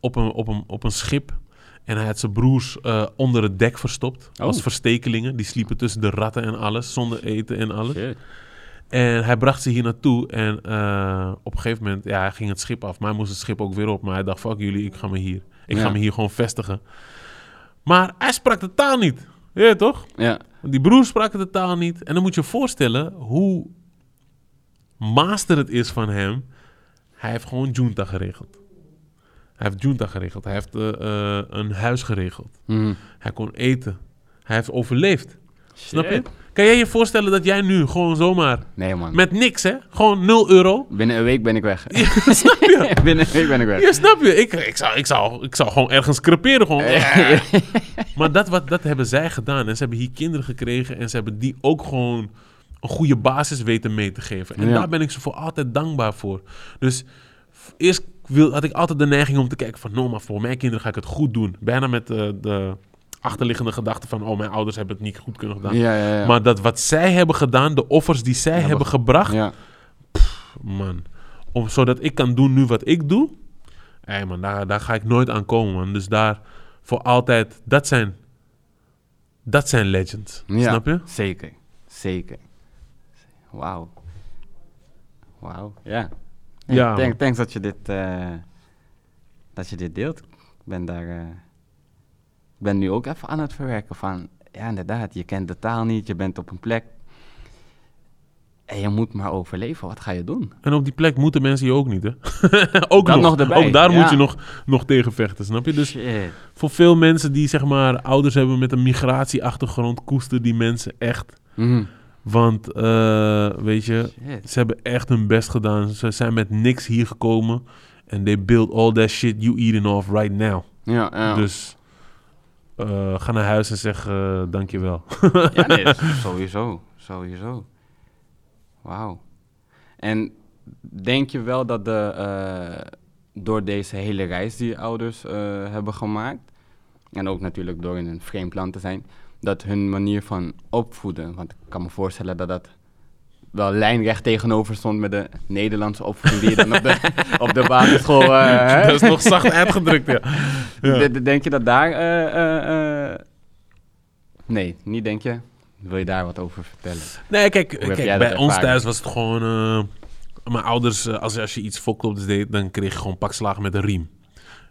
op een, op een, op een schip. En hij had zijn broers eh, onder het dek verstopt. Oh. Als verstekelingen. Die sliepen tussen de ratten en alles. Zonder eten en alles. Shit. En hij bracht ze hier naartoe. En eh, op een gegeven moment, ja, hij ging het schip af. Maar hij moest het schip ook weer op. Maar hij dacht, fuck jullie, ik ga me hier. Ik ga me hier gewoon vestigen. Maar hij sprak de taal niet. Je toch? Ja. Die broer sprak de taal niet. En dan moet je je voorstellen hoe master het is van hem. Hij heeft gewoon junta geregeld. Hij heeft junta geregeld. Hij heeft eh, eh, een huis geregeld. Mhm. Hij kon eten. Hij heeft overleefd. Snap je? Kan jij je voorstellen dat jij nu gewoon zomaar Nee, man. met niks, hè? Gewoon 0 euro. Binnen een week ben ik weg. snap je? Binnen een week ben ik weg. Ja, snap je? Ik, ik, zou, ik, zou, ik zou gewoon ergens creperen. Gewoon. Maar dat, wat, dat hebben zij gedaan. En ze hebben hier kinderen gekregen. En ze hebben die ook gewoon een goede basis weten mee te geven. En Ja. daar ben ik ze voor altijd dankbaar voor. Dus Eerst wil, had ik altijd de neiging om te kijken van... no, maar voor mijn kinderen ga ik het goed doen. Bijna met eh, de achterliggende gedachte van... oh, mijn ouders hebben het niet goed kunnen gedaan. Ja, ja, ja. Maar dat wat zij hebben gedaan, de offers die zij Hebben hebben ge- gebracht... ja. man, om, zodat ik kan doen nu wat ik doe... Hé man, daar, daar ga ik nooit aan komen, man. Dus daar voor altijd... Dat zijn, dat zijn legends, snap je? Zeker, zeker. Wauw. Wauw, ja. Ja, man. thanks dat je dit, eh, dat je dit deelt. Ik ben daar, eh, ik ben nu ook even aan het verwerken van, ja inderdaad, je kent de taal niet, je bent op een plek. En je moet maar overleven, wat ga je doen? En op die plek moeten mensen je ook niet, hè? ook nog. Ook daar ja. moet je nog, nog tegen vechten, snap je? Dus Shit. voor veel mensen die zeg maar ouders hebben met een migratieachtergrond, koester die mensen echt. Mhm. Want, eh, weet je, Shit. ze hebben echt hun best gedaan. Ze zijn met niks hier gekomen. En they build all that shit you eating off right now. Ja, ja. Dus eh, ga naar huis en zeg eh dankjewel. Ja, nee, sowieso. Sowieso. Wauw. En denk je wel dat de, eh, door deze hele reis die je ouders eh, hebben gemaakt, en ook natuurlijk door in een vreemd land te zijn, dat hun manier van opvoeden, want ik kan me voorstellen dat dat wel lijnrecht tegenover stond met de Nederlandse opvoeding die je dan op de, op de basisschool... eh? Dat is nog zacht uitgedrukt, ja. Denk je dat daar... eh, eh, Nee, niet denk je. Wil je daar wat over vertellen? Nee, kijk, bij ons thuis was het gewoon... mijn ouders, als, als je iets fokklops deed, dan kreeg je gewoon pakslagen met een riem.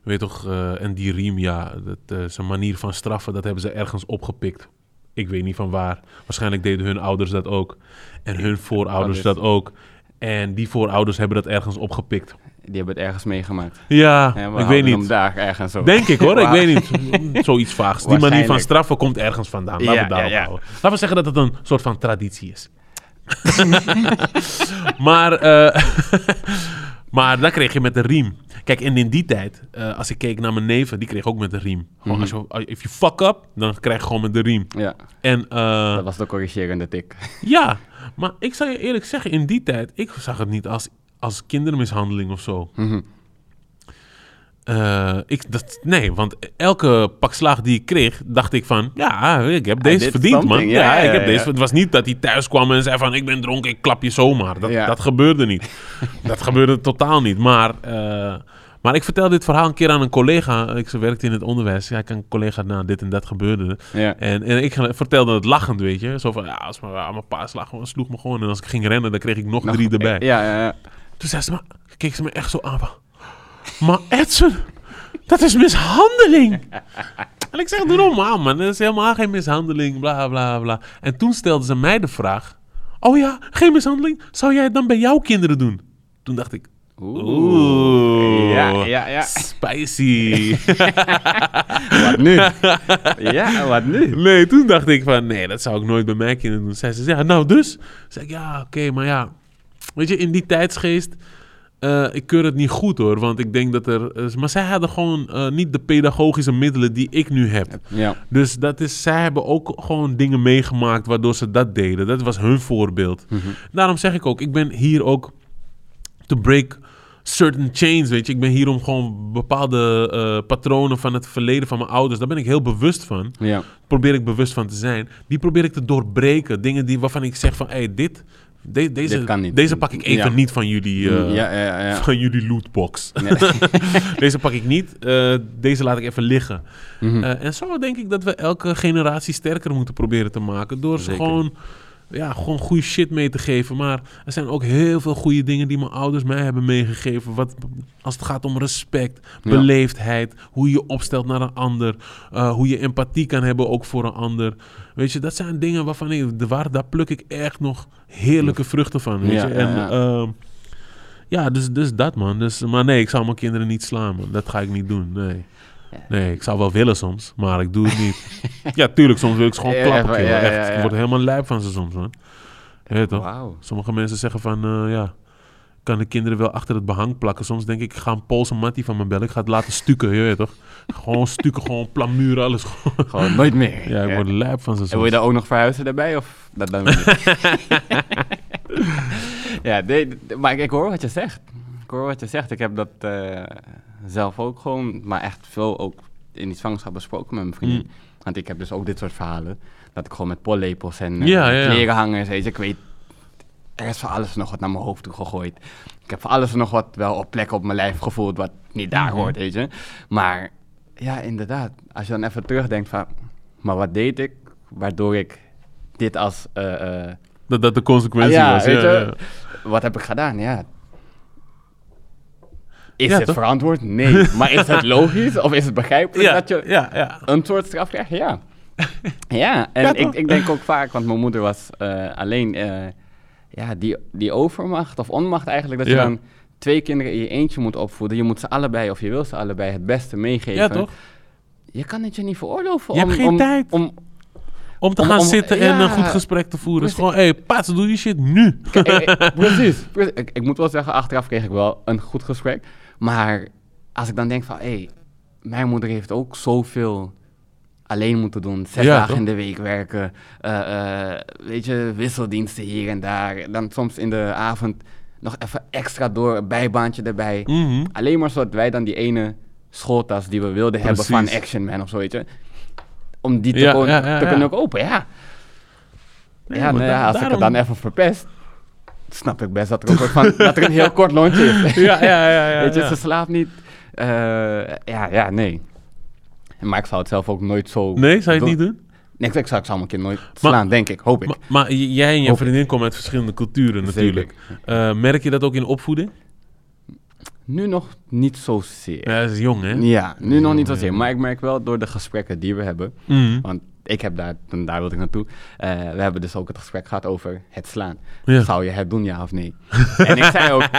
Weet toch, eh, en die riem, ja, dat is een manier van straffen, dat hebben ze ergens opgepikt. Ik weet niet van waar. Waarschijnlijk deden hun ouders dat ook. En hun voorouders Ouders. dat ook. En die voorouders hebben dat ergens opgepikt. Die hebben het ergens meegemaakt. Ja, ik weet niet. daar ergens zo. Denk ik hoor, ik weet niet. Zoiets vaags. Die manier van straffen komt ergens vandaan. Laten we Ja, daarop ja, ja. houden. Laten we zeggen dat het een soort van traditie is. maar, eh, maar dat kreeg je met de riem. Kijk, en in die tijd, eh, als ik keek naar mijn neven, die kreeg ook met de riem. Gewoon, als je, if you fuck up, dan krijg je gewoon met de riem. Ja, En eh, dat was de corrigerende tik. ja, maar ik zal je eerlijk zeggen, in die tijd, ik zag het niet als, als kindermishandeling of zo. Mhm. Eh, ik, dat, nee, want elke pak slaag die ik kreeg, dacht ik van... Ja, ik heb deze verdiend, man. Ja, ja, ik heb deze... Het was niet dat hij thuis kwam en zei van... Ik ben dronken, ik klap je zomaar. Dat, dat gebeurde niet. dat gebeurde totaal niet. Maar, eh, maar ik vertelde dit verhaal een keer aan een collega. Ik ze werkte in het onderwijs. Ja, ik een collega, nou, dit en dat gebeurde. En, en ik vertelde het lachend, weet je. Zo van, ja, als mijn, mijn pa slag, sloeg me gewoon. En als ik ging rennen, dan kreeg ik nog, Nog- drie erbij. Ja, ja, ja. Toen zei ze, maar, keek ze me echt zo aan van... Maar Edson, dat is mishandeling. En ik zeg, doe normaal man, dat is helemaal geen mishandeling, bla bla bla. En toen stelde ze mij de vraag... Oh ja, geen mishandeling? Zou jij het dan bij jouw kinderen doen? Toen dacht ik... Oeh, Ja, ja, ja. spicy. Wat nu? ja, wat nu? nee, toen dacht ik van, nee, dat zou ik nooit bij mijn kinderen doen. Ze, ja, nou dus? Zeg ik, ja, oké, maar ja. Weet je, in die tijdsgeest, eh, ik keur het niet goed hoor. Want ik denk dat er... eh, maar zij hadden gewoon eh, niet de pedagogische middelen die ik nu heb. Ja. Dus dat is, zij hebben ook gewoon dingen meegemaakt waardoor ze dat deden. Dat was hun voorbeeld. Mhm. Daarom zeg ik ook, ik ben hier ook to break certain chains, weet je. Ik ben hier om gewoon bepaalde patronen van het verleden van mijn ouders, daar ben ik heel bewust van. Ja. Probeer ik bewust van te zijn. Die probeer ik te doorbreken. Dingen die, waarvan ik zeg van, hé, hey, dit, de- deze, niet. deze pak ik even Ja. niet van jullie, eh, ja, van jullie lootbox. Ja. deze pak ik niet. eh, deze laat ik even liggen. Eh, en zo denk ik dat we elke generatie sterker moeten proberen te maken. Door ze gewoon, ja, gewoon goede shit mee te geven. Maar er zijn ook heel veel goede dingen die mijn ouders mij hebben meegegeven. Wat, als het gaat om respect, Ja. beleefdheid, hoe je opstelt naar een ander. eh, hoe je empathie kan hebben ook voor een ander. Weet je, dat zijn dingen waarvan ik, waar, daar pluk ik echt nog heerlijke vruchten van. Weet Ja, je? ja, En, ehm, ja, dus, dus dat man. Dus, maar nee, ik zou mijn kinderen niet slaan man. Dat ga ik niet doen, nee. Nee, ik zou wel willen soms, maar ik doe het niet. ja, tuurlijk, soms wil ik ze gewoon klappen. Echt. Ik word helemaal lijp van ze soms, man. Je weet toch? Sommige mensen zeggen van, eh, ja, ik kan de kinderen wel achter het behang plakken. Soms denk ik, ik ga een Poolse mattie van me bellen. Ik ga het laten stukken, je weet toch? Gewoon stukken, gewoon plamuren, alles. gewoon. Nooit meer. ja, ik word lijp van ze En wil je daar ook nog verhuizen daarbij? Of dat dan ja, nee, maar ik, ik hoor wat je zegt. Ik hoor wat je zegt. Ik heb dat eh, zelf ook gewoon, maar echt veel ook in die zwangerschap besproken met mijn vriendin. Mm. Want ik heb dus ook dit soort verhalen. Dat ik gewoon met pollepels en Ja, ja, klerenhangers, weet je, ik weet... Er is van alles en nog wat naar mijn hoofd toe gegooid. Ik heb van alles en nog wat wel op plekken op mijn lijf gevoeld wat niet daar Mhm. hoort, weet je. Maar ja, inderdaad, als je dan even terugdenkt van... Maar wat deed ik waardoor ik dit als... eh, eh, Dat dat de consequentie Ah, ja, was. Ja, je, wat heb ik gedaan? Ja. Is Ja, het toch? verantwoord? Nee. maar is het logisch of is het begrijpelijk Ja, dat je ja, ja. een soort straf krijgt? Ja. ja, en ik, ik denk ook vaak, want mijn moeder was eh, alleen eh, ja, die, die overmacht of onmacht eigenlijk, dat je dan twee kinderen in je eentje moet opvoeden. Je moet ze allebei, of je wil ze allebei, het beste meegeven. Ja, toch? Je kan het je niet veroorloven Je om... hebt geen om, tijd. Om, Om te Om- gaan om- zitten en een goed gesprek te voeren. is Precies. gewoon, hé, hey, doe die shit nu. Eh, precies. precies. Ik, ik moet wel zeggen, achteraf kreeg ik wel een goed gesprek. Maar als ik dan denk van, hé, mijn moeder heeft ook zoveel alleen moeten doen. Zes Ja, dagen toch? in de week werken. eh, eh, weet je, wisseldiensten hier en daar. Dan soms in de avond nog even extra door, een bijbaantje erbij. Mhm. Alleen maar zodat wij dan die ene schooltas die we wilden hebben van. Action Man of zo, weet je. Om die te, Ja, ja, kunnen kopen, ja. Nee, ja, maar nou ja, als ik het dan even verpest, snap ik best dat er, een van, dat er een heel kort lontje is. Ja, ja, ja. ja, Weet je, ze slaapt niet. Eh, ja, ja, nee. Maar ik zou het zelf ook nooit zo... Nee, zou je het niet doen? Nee, ik, ik zou, ik zou mijn kind nooit slaan, denk ik. Hoop ik. Maar, maar jij en je Hoop- vriendin komen uit verschillende culturen natuurlijk. Eh, merk je dat ook in opvoeding? Nu nog niet zozeer. Ja, dat is jong, hè? Ja, nu nog niet zozeer. Maar ik merk wel door de gesprekken die we hebben... Mhm. Want ik heb daar, en daar wilde ik naartoe. eh, we hebben dus ook het gesprek gehad over het slaan. Ja. Zou je het doen, ja of nee? en ik zei ook,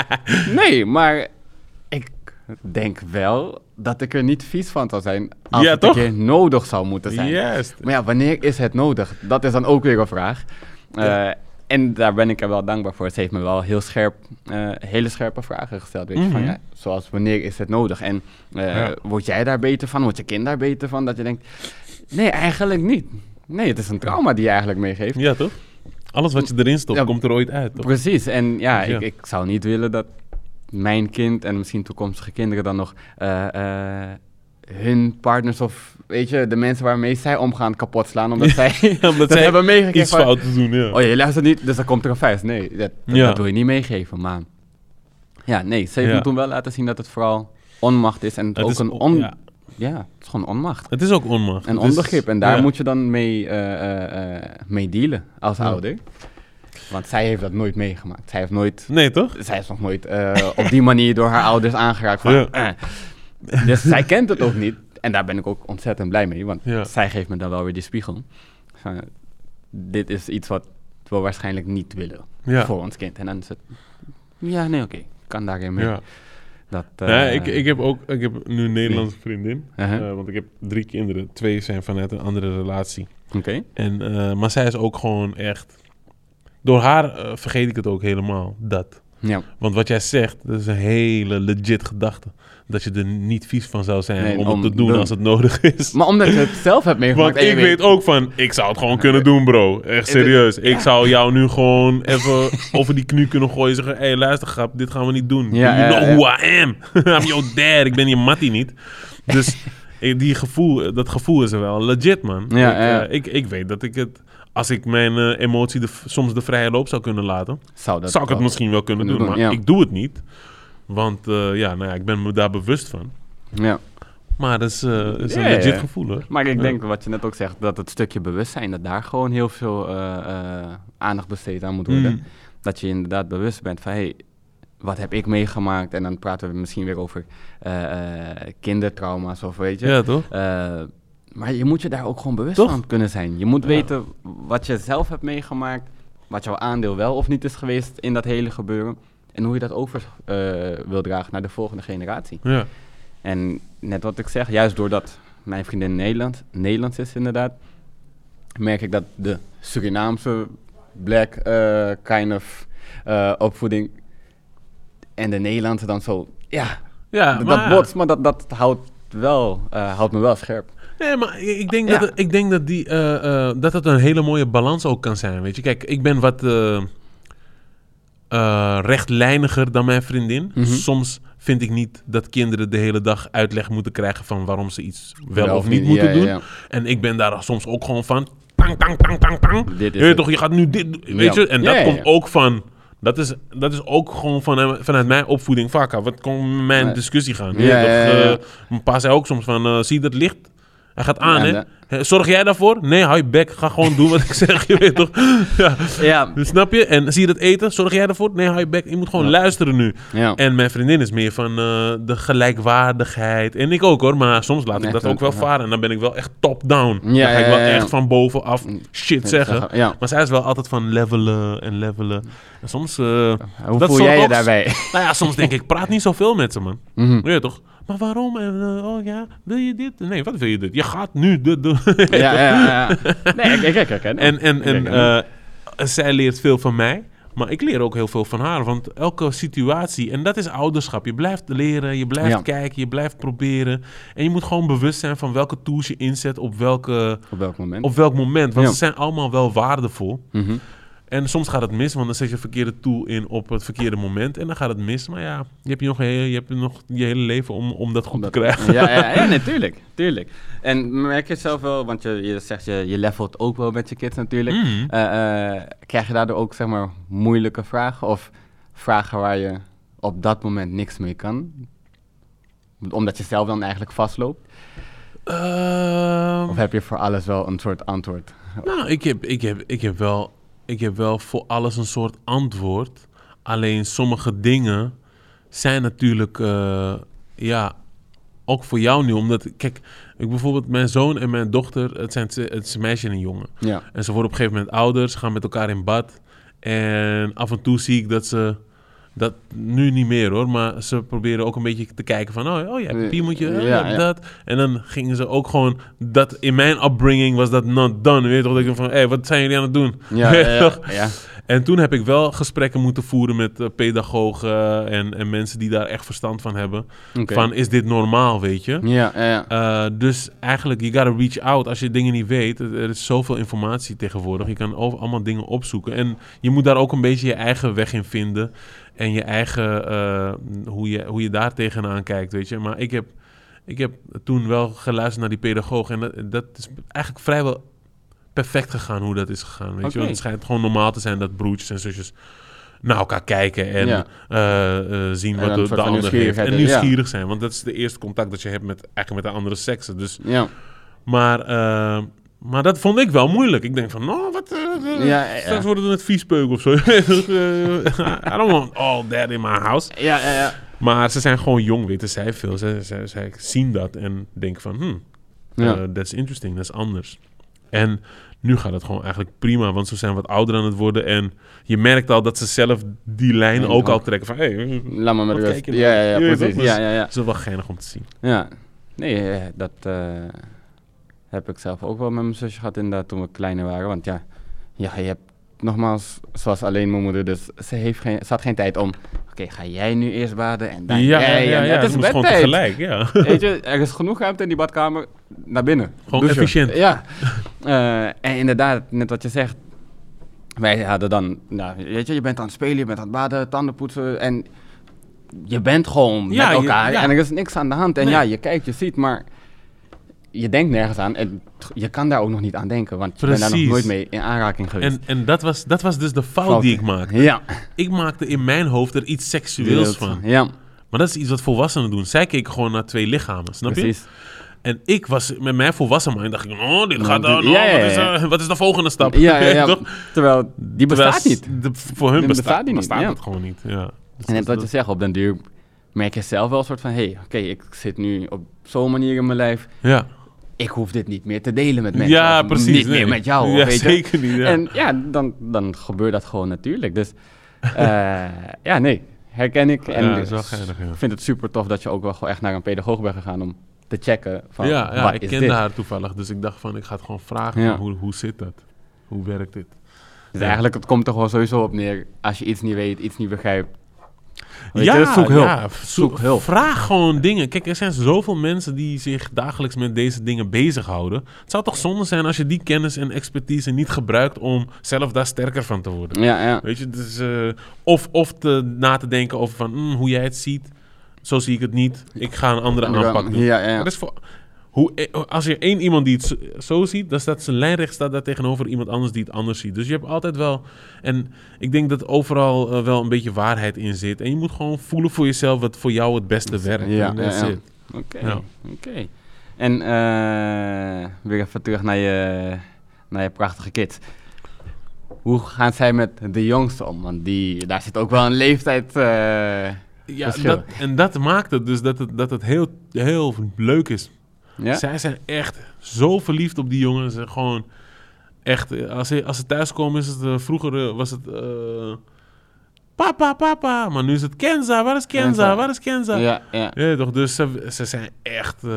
nee, maar ik denk wel dat ik er niet vies van zou zijn als Ja, het toch? een keer nodig zou moeten zijn. Maar ja, wanneer is het nodig? Dat is dan ook weer een vraag. Ja. Eh, en daar ben ik er wel dankbaar voor. Ze heeft me wel heel scherp, eh, hele scherpe vragen gesteld. Weet je, van, Mhm. ja, zoals wanneer is het nodig? En Ja. word jij daar beter van? Wordt je kind daar beter van? Dat je denkt, nee, eigenlijk niet. Nee, het is een trauma die je eigenlijk meegeeft. Ja, toch? Alles wat je erin stopt, Ja. komt er ooit uit, toch? Precies. En ja, Dus ja. Ik, ik zou niet willen dat mijn kind en misschien toekomstige kinderen dan nog eh, eh, hun partners of weet je, de mensen waarmee zij omgaan kapot slaan. Omdat zij Omdat dat zij hebben meegekregen. Iets fout te doen, ja. Oh, je luistert niet, dus dan komt er een vuist. Nee, dat, dat, wil je niet meegeven. Maar ja, nee, ze heeft me toen wel laten zien dat het vooral onmacht is. En het ook is een on... ja. Het is gewoon onmacht. Het is ook onmacht. En onbegrip. En daar ja. moet je dan mee, eh, eh, eh, mee dealen als Ja. ouder. Want zij heeft dat nooit meegemaakt. Zij heeft nooit... Nee, toch? Zij is nog nooit op die manier door haar ouders aangeraakt. Van. Dus zij kent het ook niet. En daar ben ik ook ontzettend blij mee. Want zij geeft me dan wel weer die spiegel. Dit is iets wat we waarschijnlijk niet willen voor ons kind. En dan is het... Ja, nee, oké. Ik kan daarin mee. Dat, Ja, eh, ik, ik heb ook ik heb nu een Nederlandse vriendin. Eh, want ik heb drie kinderen. Twee zijn vanuit een andere relatie. Oké. En, eh, maar zij is ook gewoon echt... Door haar vergeet ik het ook helemaal, dat. Ja. Want wat jij zegt, dat is een hele legit gedachte. Dat je er niet vies van zou zijn Nee, om, om het te doen als het nodig is. Maar omdat je het zelf hebt meegemaakt... Want ik weet ook van, ik zou het gewoon kunnen doen, bro. Echt serieus. Ik zou jou nu gewoon even over die knie kunnen gooien. Zeggen, hé, hey, luister, grap, dit gaan we niet doen. Ja, you know who I am. I'm your dad. Ik ben je mattie niet. Dus die gevoel, dat gevoel is er wel legit, man. Ja, ik, ja. eh, ik, ik weet dat ik het... Als ik mijn eh, emotie de, soms de vrije loop zou kunnen laten... Zou, dat zou ik het misschien wel kunnen doen. Maar ja. ik doe het niet. Want eh, ja, nou ja, ik ben me daar bewust van. Ja. Maar dat is, eh, dat is een legit gevoel, hoor. Maar ik denk, wat je net ook zegt, dat het stukje bewustzijn, dat daar gewoon heel veel eh, aandacht besteed aan moet worden. Mm. Dat je inderdaad bewust bent van, hey, wat heb ik meegemaakt? En dan praten we misschien weer over kindertrauma's of weet je. Ja, toch? Maar je moet je daar ook gewoon bewust Toch? van kunnen zijn. Je moet Ja. weten wat je zelf hebt meegemaakt, wat jouw aandeel wel of niet is geweest in dat hele gebeuren. En hoe je dat over eh, wil dragen naar de volgende generatie. Ja. En net wat ik zeg, juist doordat mijn vriendin Nederland, Nederlands is inderdaad, merk ik dat de Surinaamse black eh, kind of eh, opvoeding en de Nederlandse dan zo, ja, Ja, dat maar- botst, maar dat, dat houdt, wel, houdt me wel scherp. Nee, maar ik denk, Ja. dat, ik denk dat, die, dat het een hele mooie balans ook kan zijn, weet je. Kijk, ik ben wat... eh, rechtlijniger dan mijn vriendin. Mhm. Soms vind ik niet dat kinderen de hele dag uitleg moeten krijgen van waarom ze iets wel, Wel of niet moeten ja, doen. ja. En ik ben daar soms ook gewoon van. Tang, tang, tang, tang, tang. Dit Je is toch, je gaat nu dit doen, weet je? En dat komt ook van... Dat is, dat is ook gewoon van, vanuit mijn opvoeding. Vaak, wat kon mijn discussie gaan? Ja, ja, ja, ja. eh, mijn pa zei ook soms van, eh, zie je dat licht? Hij gaat aan, Ja, hè? Zorg jij daarvoor? Nee, hou je bek. Ga gewoon doen wat ik zeg, je weet toch? Ja. Ja, snap je? En zie je dat eten? Zorg jij daarvoor? Nee, hou je bek. Je moet gewoon Ja. luisteren nu. ja. En mijn vriendin is meer van eh, de gelijkwaardigheid. En ik ook hoor, maar soms laat ik Echt dat ook wel varen. En dan ben ik wel echt top-down. Ja, dan ga ik wel echt van bovenaf shit zeggen. Ja. Maar zij is wel altijd van levelen en levelen. En soms, eh, Hoe Dat voel jij je daarbij? nou ja, soms denk ik, praat niet zoveel met ze, man. Mhm. Weet je toch? Maar waarom? En, eh, oh ja, wil je dit? Nee, wat wil je dit? Je gaat nu dit doen. ja, ja, ja. Nee, ik, ik, herken. En, en, en eh, zij leert veel van mij. Maar ik leer ook heel veel van haar. Want elke situatie, en dat is ouderschap. Je blijft leren, je blijft Ja. kijken, je blijft proberen. En je moet gewoon bewust zijn van welke tools je inzet op, welke, Op welk moment? op welk moment. Want Ja. ze zijn allemaal wel waardevol. Mhm. En soms gaat het mis, want dan zet je een verkeerde tool in op het verkeerde moment. En dan gaat het mis. Maar ja, je hebt je nog, je hebt nog je hele leven om, om dat goed te krijgen. Ja, ja, ja natuurlijk, tuurlijk. En merk je zelf wel, want je, je zegt je, je levelt ook wel met je kids natuurlijk. Mhm. Eh, eh, krijg je daardoor ook zeg maar moeilijke vragen of vragen waar je op dat moment niks mee kan? Omdat je zelf dan eigenlijk vastloopt? Ehm, Of heb je voor alles wel een soort antwoord? Nou, ik heb, ik, heb, ik, heb wel, ik heb wel voor alles een soort antwoord. Alleen sommige dingen zijn natuurlijk, eh, ja, ook voor jou nu. Omdat, kijk, ik bijvoorbeeld mijn zoon en mijn dochter, het, zijn, het is een meisje en een jongen. Ja. En ze worden op een gegeven moment ouder, ze gaan met elkaar in bad. En af en toe zie ik dat ze, dat nu niet meer hoor, maar ze proberen ook een beetje te kijken van, oh, oh je hebt een piemeltje, oh, je Ja, hebt ja. dat. En dan gingen ze ook gewoon, dat in mijn upbringing was dat not done. Weet je toch, dat ik van, hé, hey, wat zijn jullie aan het doen? Ja, ja. En toen heb ik wel gesprekken moeten voeren met eh, pedagogen en, en mensen die daar echt verstand van hebben. Van, is dit normaal, weet je? Ja, ja. Uh, dus eigenlijk, you gotta reach out als je dingen niet weet. Er er is zoveel informatie tegenwoordig. Je kan over, allemaal dingen opzoeken. En je moet daar ook een beetje je eigen weg in vinden. En je eigen, uh, hoe, je, hoe je daar tegenaan kijkt, weet je. Maar ik heb, ik heb toen wel geluisterd naar die pedagoog. En dat, dat is eigenlijk vrijwel perfect gegaan hoe dat is gegaan, weet je. Want het schijnt gewoon normaal te zijn dat broertjes en zusjes naar elkaar kijken en Ja. eh, eh, zien En wat de, de ander heeft. En ja. nieuwsgierig zijn, want dat is de eerste contact dat je hebt met, eigenlijk met de andere seksen. Dus, ja. maar, eh, maar dat vond ik wel moeilijk. Ik denk van, nou, wat... eh, eh, Ja, ja, ja. Straks worden we net viespeuk of zo. I don't want all that in my house. Ja, ja, ja. Maar ze zijn gewoon jong, weten zij veel. Zij, zij, zij zien dat en denken van, hmm, Ja. eh, that's interesting, dat is anders. En nu gaat het gewoon eigenlijk prima, want ze zijn wat ouder aan het worden. En je merkt al dat ze zelf die lijn Ja, ook al trekken van... Hey, Laat maar met rust. Ja, nou? ja, ja, weet precies. Ja, ja, ja. dat is wel geinig om te zien. Ja, nee, eh, dat eh, heb ik zelf ook wel met mijn zusje gehad inderdaad toen we kleiner waren. Want ja, ja je hebt nogmaals, zoals alleen mijn moeder, dus ze, heeft geen, ze had geen tijd om, oké, ga jij nu eerst baden en dan ja, ja, jij. ja, het is bedtijd. tegelijk, ja. Weet je, er is genoeg ruimte in die badkamer, naar binnen. Gewoon douchen. efficiënt. Ja, Eh, en inderdaad, net wat je zegt, wij hadden dan, nou, weet je, je bent aan het spelen, je bent aan het baden, tanden poetsen en je bent gewoon met elkaar en er is niks aan de hand. En Nee. ja, je kijkt, je ziet, maar je denkt nergens aan en je kan daar ook nog niet aan denken, want je bent daar nog nooit mee in aanraking geweest. En, en dat, was, dat was dus de fout Fout. die ik maakte. Ja. Ik maakte in mijn hoofd er iets seksueels van. Ja, Maar dat is iets wat volwassenen doen. Zij keken gewoon naar twee lichamen, snap je? precies. En ik was met mijn volwassen mind, dacht ik, oh, dit Ja, gaat dan, ja, ja, wat, is, eh, wat is de volgende stap? Ja, ja. Toch? Terwijl die Terwijl bestaat niet. de- voor hun bestaat, bestaat die niet, bestaat het gewoon niet. Ja. Dus En net dat- wat je zegt, op den duur merk je zelf wel een soort van... hé, hey, oké, ik zit nu op zo'n manier in mijn lijf. ja, Ik hoef dit niet meer te delen met mensen. ja precies. Niet nee. meer met jou, Ja, weet je. zeker niet. Ja. En ja, dan, dan gebeurt dat gewoon natuurlijk. Dus eh, ja, nee, herken ik. En Ja, wel ik vind het super tof dat je ook wel gewoon echt naar een pedagoog bent gegaan... om te checken van, ja, ik kende dit? haar toevallig, dus ik dacht van, ik ga het gewoon vragen. Hoe, hoe zit dat? Hoe werkt dit? Dus eigenlijk, het komt er gewoon sowieso op neer... als je iets niet weet, iets niet begrijpt... Weet je, zoek hulp. ja, Zoek hulp. Vraag gewoon dingen. Kijk, er zijn zoveel mensen die zich dagelijks met deze dingen bezighouden. Het zou toch zonde zijn als je die kennis en expertise niet gebruikt om zelf daar sterker van te worden. Ja, ja. Weet je, dus, eh, of, of te, na te denken over van mm, hoe jij het ziet. Zo zie ik het niet. Ik ga een andere aanpak doen. Ja, ja. Dat is voor, hoe, eh, als je één iemand die het zo, ziet, dan staat zijn lijnrecht staat daar tegenover iemand anders die het anders ziet. Dus je hebt altijd wel. En ik denk dat overal eh, wel een beetje waarheid in zit. En je moet gewoon voelen voor jezelf wat voor jou het beste werkt. Ja, En that's ja, ja. it. Oké. En eh, weer even terug naar je, naar je prachtige kids. Hoe gaan zij met de jongste om? Want die, daar zit ook wel een leeftijd... eh, Ja, dat, en dat maakt het dus dat het, dat het heel, heel leuk is. Ja? Zij zijn echt zo verliefd op die jongen. Ze gewoon echt, eh, als ze, als ze thuiskomen is het, eh, vroeger eh, was het papa, papa. Maar nu is het Kenza, waar is Kenza, waar is Kenza? Ja, ja. Ja, toch? Dus ze, ze zijn echt... eh,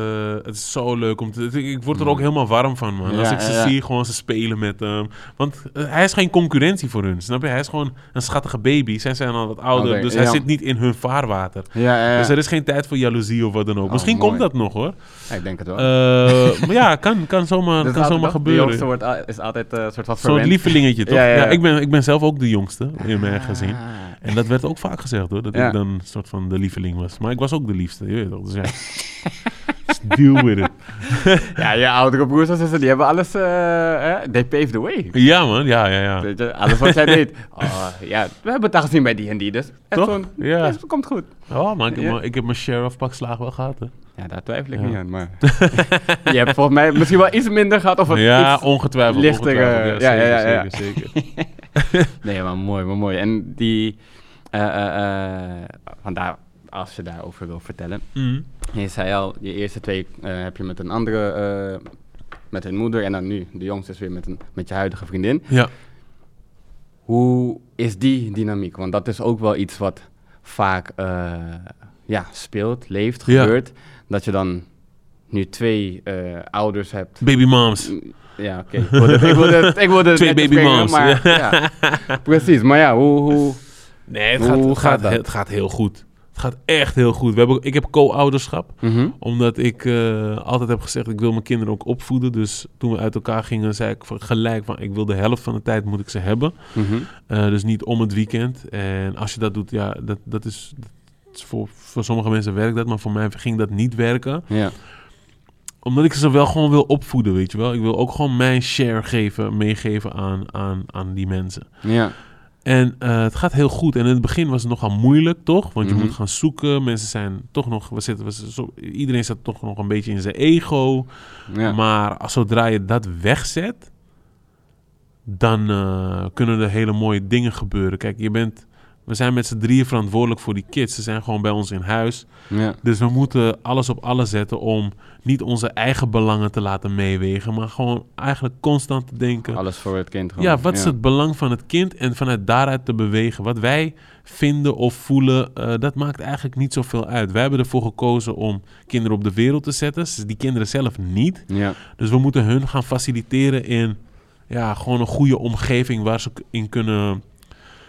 het is zo leuk om te... Ik, ik word er ook helemaal warm van, man. Als ik ze zie, gewoon ze spelen met hem. Want eh, hij is geen concurrentie voor hun, snap je? Hij is gewoon een schattige baby. Zij zijn al wat ouder, dus hij zit niet in hun vaarwater. Ja, ja, ja. Dus er is geen tijd voor jaloezie of wat dan ook. Oh, Misschien mooi. komt dat nog, hoor. Ik denk het wel. Eh, maar ja, kan, kan zomaar, Dus kan zomaar toch? De jongste gebeuren. wordt, is altijd een soort van Zo'n lievelingetje, toch? Ja, Ja, ja, ja. ik, ben, ik ben zelf ook de jongste in mijn Ah. gezin. En dat werd ook vaak gezegd, hoor. Dat Ja. ik dan een soort van de lieveling was. Maar ik was ook de liefste, je weet toch. Dus ja, just deal with it. Ja, je oudere broers en zussen, die hebben alles... eh eh, they paved the way. Ja, man. Ja, ja, ja. Weet je, alles wat zij deed. Oh, ja, we hebben het al gezien bij die en die, dus het, Toch? Ja. het komt goed. Oh, maar ik heb, Ja. mijn- ik heb mijn share of pakslagen wel gehad, hè. Ja, daar twijfel ik Ja. niet aan, maar... je hebt volgens mij misschien wel iets minder gehad of het Ja, iets... ongetwijfeld. lichter, ongetwijfeld. ja, zeker, ja, ja, ja. Zeker, zeker. Nee, maar mooi, maar mooi. En die... eh eh eh, vandaar, als je daarover wil vertellen. Mhm. Je zei al, je eerste twee eh, heb je met een andere... eh, met hun moeder en dan nu, de jongste is weer met, een, met je huidige vriendin. Ja. Hoe is die dynamiek? Want dat is ook wel iets wat vaak eh, ja, speelt, leeft, Ja. gebeurt. Dat je dan nu twee eh, ouders hebt. Baby moms. Ja, oké. Ik wilde het- ik wilde het- ik wilde het Twee Maar, ja. Precies, maar ja, hoe... hoe Nee, het Hoe gaat, het, gaat het gaat heel goed. Het gaat echt heel goed. We hebben, ik heb co-ouderschap. Mhm. Omdat ik eh, altijd heb gezegd, ik wil mijn kinderen ook opvoeden. Dus toen we uit elkaar gingen, zei ik gelijk van... ik wil de helft van de tijd moet ik ze hebben. Mhm. Eh, dus niet om het weekend. En als je dat doet, ja, dat, dat is... Dat is voor, voor sommige mensen werkt dat, maar voor mij ging dat niet werken. Ja. Omdat ik ze wel gewoon wil opvoeden, weet je wel. Ik wil ook gewoon mijn share geven, meegeven aan, aan, aan die mensen. Ja. En eh, het gaat heel goed. En in het begin was het nogal moeilijk, toch? Want je Mhm. moet gaan zoeken. Mensen zijn toch nog... We zitten, we iedereen zit toch nog een beetje in zijn ego. Ja. Maar als, zodra je dat wegzet... dan eh, kunnen er hele mooie dingen gebeuren. Kijk, je bent... We zijn met z'n drieën verantwoordelijk voor die kids. Ze zijn gewoon bij ons in huis. ja. Dus we moeten alles op alles zetten om niet onze eigen belangen te laten meewegen. Maar gewoon eigenlijk constant te denken... Alles voor het kind gewoon. Ja, wat is het belang van het kind en vanuit daaruit te bewegen? Wat wij vinden of voelen, eh, dat maakt eigenlijk niet zoveel uit. Wij hebben ervoor gekozen om kinderen op de wereld te zetten. Dus die kinderen zelf niet. Ja. Dus we moeten hun gaan faciliteren in ja, gewoon een goede omgeving waar ze in kunnen.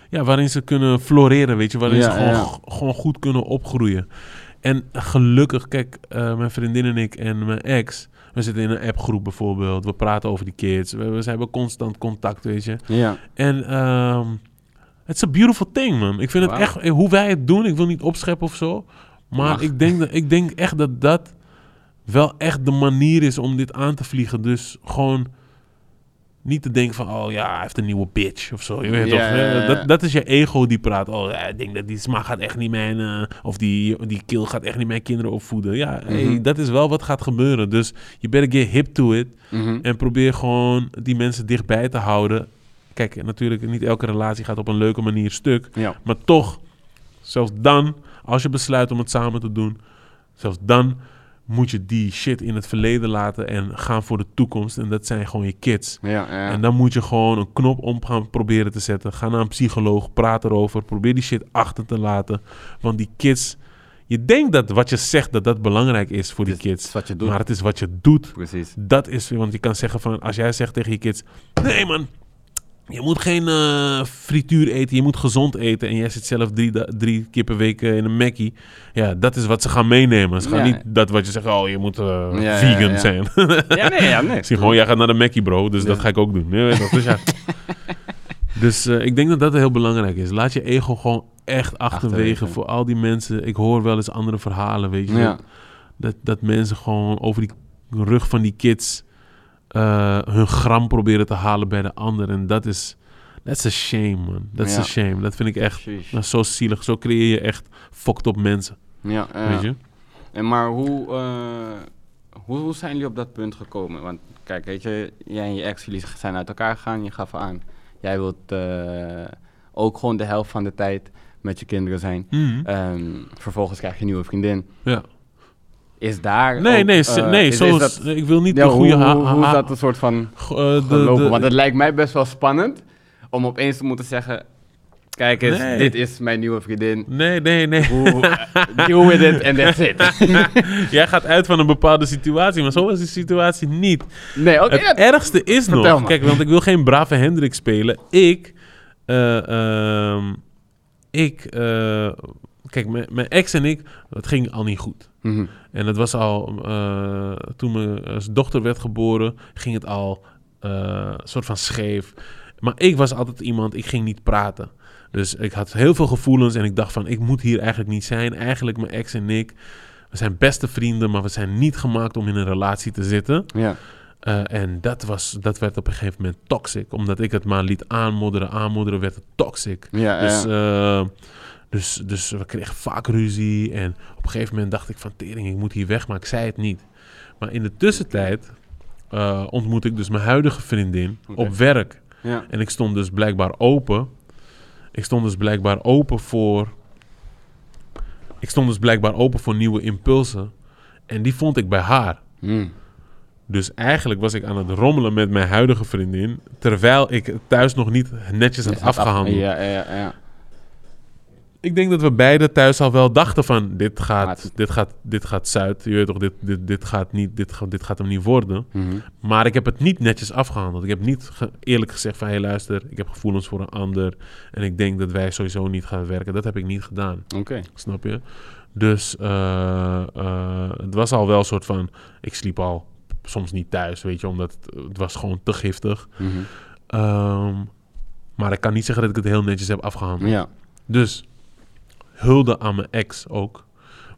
Ja, waarin ze kunnen floreren, weet je, waarin Ja, ze gewoon, ja. gewoon goed kunnen opgroeien. En gelukkig, kijk, eh, mijn vriendin en ik en mijn ex, we zitten in een appgroep bijvoorbeeld. We praten over die kids. We, we hebben constant contact, weet je. Ja. En ehm het is een beautiful thing, man. Ik vind het echt, eh, hoe wij het doen, ik wil niet opscheppen of zo. Maar ik denk, dat, ik denk echt dat dat wel echt de manier is om dit aan te vliegen. Dus gewoon niet te denken van, oh ja, hij heeft een nieuwe bitch of zo. Je weet toch? hè? Dat, dat is je ego die praat. Oh, ja, ik denk dat die smaak gaat echt niet mijn... eh, of die, die kill gaat echt niet mijn kinderen opvoeden. Ja, hey, Mhm. dat is wel wat gaat gebeuren. Dus je better get hip to it. Mhm. En probeer gewoon die mensen dichtbij te houden. Kijk, natuurlijk, niet elke relatie gaat op een leuke manier stuk. Ja. Maar toch, zelfs dan, als je besluit om het samen te doen, zelfs dan moet je die shit in het verleden laten en gaan voor de toekomst. En dat zijn gewoon je kids. Ja, ja. En dan moet je gewoon een knop om gaan proberen te zetten. Ga naar een psycholoog, praat erover. Probeer die shit achter te laten. Want die kids, je denkt dat wat je zegt, dat dat belangrijk is voor die is kids. wat je doet. Maar het is wat je doet Precies. dat is, want je kan zeggen van, als jij zegt tegen je kids, nee man, je moet geen eh, frituur eten, je moet gezond eten. En jij zit zelf drie, drie keer per week eh, in een Mackie. Ja, dat is wat ze gaan meenemen. Ze gaan Ja. niet dat wat je zegt, oh, je moet eh, Ja, vegan ja. zijn. Ja, nee, ja, nee. Zie gewoon, jij gaat naar de Mackie, bro. Dus dat ga ik ook doen. Weet dus ja. dus ik denk dat dat heel belangrijk is. Laat je ego gewoon echt achterwege, Achterwege. voor al die mensen. Ik hoor wel eens andere verhalen, weet je. Dat, dat mensen gewoon over die rug van die kids eh, hun gram proberen te halen bij de ander. En dat is, that's a shame, man. That's Ja. a shame. Dat vind ik echt nou, zo zielig. Zo creëer je echt fucked op mensen, Ja, ja. weet je. En maar hoe, eh, hoe, hoe zijn jullie op dat punt gekomen? Want kijk, weet je, jij en je ex, jullie zijn uit elkaar gegaan. Je gaf aan, jij wilt eh, ook gewoon de helft van de tijd met je kinderen zijn. Mhm. Ehm, vervolgens krijg je een nieuwe vriendin. Ja. Is daar Nee, ook, nee, eh, nee is- zo is dat- ik wil niet ja, de goede hoe, hoe, hoe is dat een soort van eh, de- gelopen? de- Want het lijkt mij best wel spannend om opeens te moeten zeggen... Kijk eens, Nee. dit is mijn nieuwe vriendin. Nee, nee, nee. Hoe, deal with it and that's it. Jij gaat uit van een bepaalde situatie, maar zo was die situatie niet. nee, oké. het ja, ergste is nog... Kijk, want ik wil geen brave Hendrik spelen. Ik... ehm, ik... kijk, mijn mijn ex en ik... Het ging al niet goed. mhm. En het was al... eh, toen mijn eh, dochter werd geboren... ging het al eh, soort van scheef. Maar ik was altijd iemand... Ik ging niet praten. Dus ik had heel veel gevoelens... En ik dacht van... Ik moet hier eigenlijk niet zijn. Eigenlijk mijn ex en ik... We zijn beste vrienden... Maar we zijn niet gemaakt om in een relatie te zitten. Ja. En dat, was, dat werd op een gegeven moment toxic. Omdat ik het maar liet aanmodderen, aanmodderen, werd het toxic. Ja, Dus, ja. Dus, dus we kregen vaak ruzie. En op een gegeven moment dacht ik van... Tering, ik moet hier weg, maar ik zei het niet. Maar in de tussentijd uh, ontmoette ik dus mijn huidige vriendin op werk. ja. En ik stond dus blijkbaar open. Ik stond dus blijkbaar open voor... Ik stond dus blijkbaar open voor nieuwe impulsen. En die vond ik bij haar. Hmm. Dus eigenlijk was ik aan het rommelen met mijn huidige vriendin. Terwijl ik thuis nog niet netjes had afgehandeld. Ja, ja, ja. Ik denk dat we beide thuis al wel dachten van... Dit gaat, dit gaat, dit gaat zuid. Je weet toch, dit, dit, dit, gaat niet, dit, gaat- dit gaat hem niet worden. Mhm. Maar ik heb het niet netjes afgehandeld. Ik heb niet ge- eerlijk gezegd van... Hé hey, luister, ik heb gevoelens voor een ander. En ik denk dat wij sowieso niet gaan werken. Dat heb ik niet gedaan. Oké. Snap je? Dus eh, eh, het was al wel een soort van... Ik sliep al soms niet thuis, weet je. Omdat het, het was gewoon te giftig. Ehm, maar ik kan niet zeggen dat ik het heel netjes heb afgehandeld. Ja. Dus hulde aan mijn ex ook.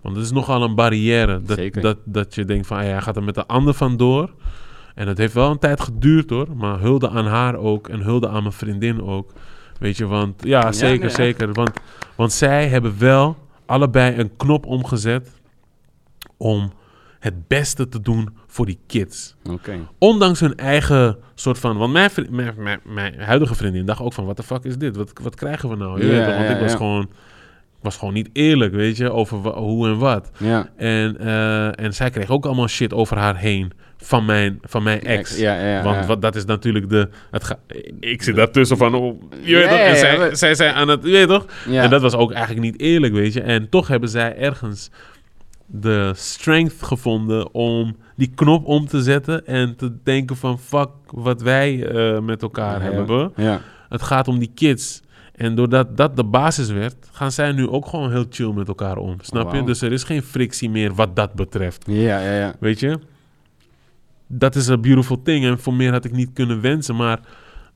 Want het is nogal een barrière. Dat, Zeker. dat, dat je denkt van, ah ja, hij gaat er met de ander vandoor. En het heeft wel een tijd geduurd hoor. Maar hulde aan haar ook. En hulde aan mijn vriendin ook. Weet je, want ja, Ja, zeker, nee, zeker. Want, want zij hebben wel allebei een knop omgezet om het beste te doen voor die kids. Ondanks hun eigen soort van... Want mijn, vri- mijn, mijn, mijn huidige vriendin dacht ook van... Wat de fuck is dit? Wat, wat krijgen we nou? Ja, want ik was gewoon... Was gewoon niet eerlijk, weet je, over hoe en wat. Ja. En, eh, en zij kreeg ook allemaal shit over haar heen van mijn, van mijn ex. Ja, ja, ja. Want wat, dat is natuurlijk de... Het ga, ik zit daartussen van... Oh, je weet toch? En zij, maar- zij zijn aan het... Je weet toch? En dat was ook eigenlijk niet eerlijk, weet je. En toch hebben zij ergens de strength gevonden om die knop om te zetten en te denken van fuck wat wij eh, met elkaar hebben. Ja. Het gaat om die kids. En doordat dat de basis werd, gaan zij nu ook gewoon heel chill met elkaar om. Snap je? Dus er is geen frictie meer wat dat betreft. Ja, ja, ja. Weet je? Dat is een beautiful thing. En voor meer had ik niet kunnen wensen. Maar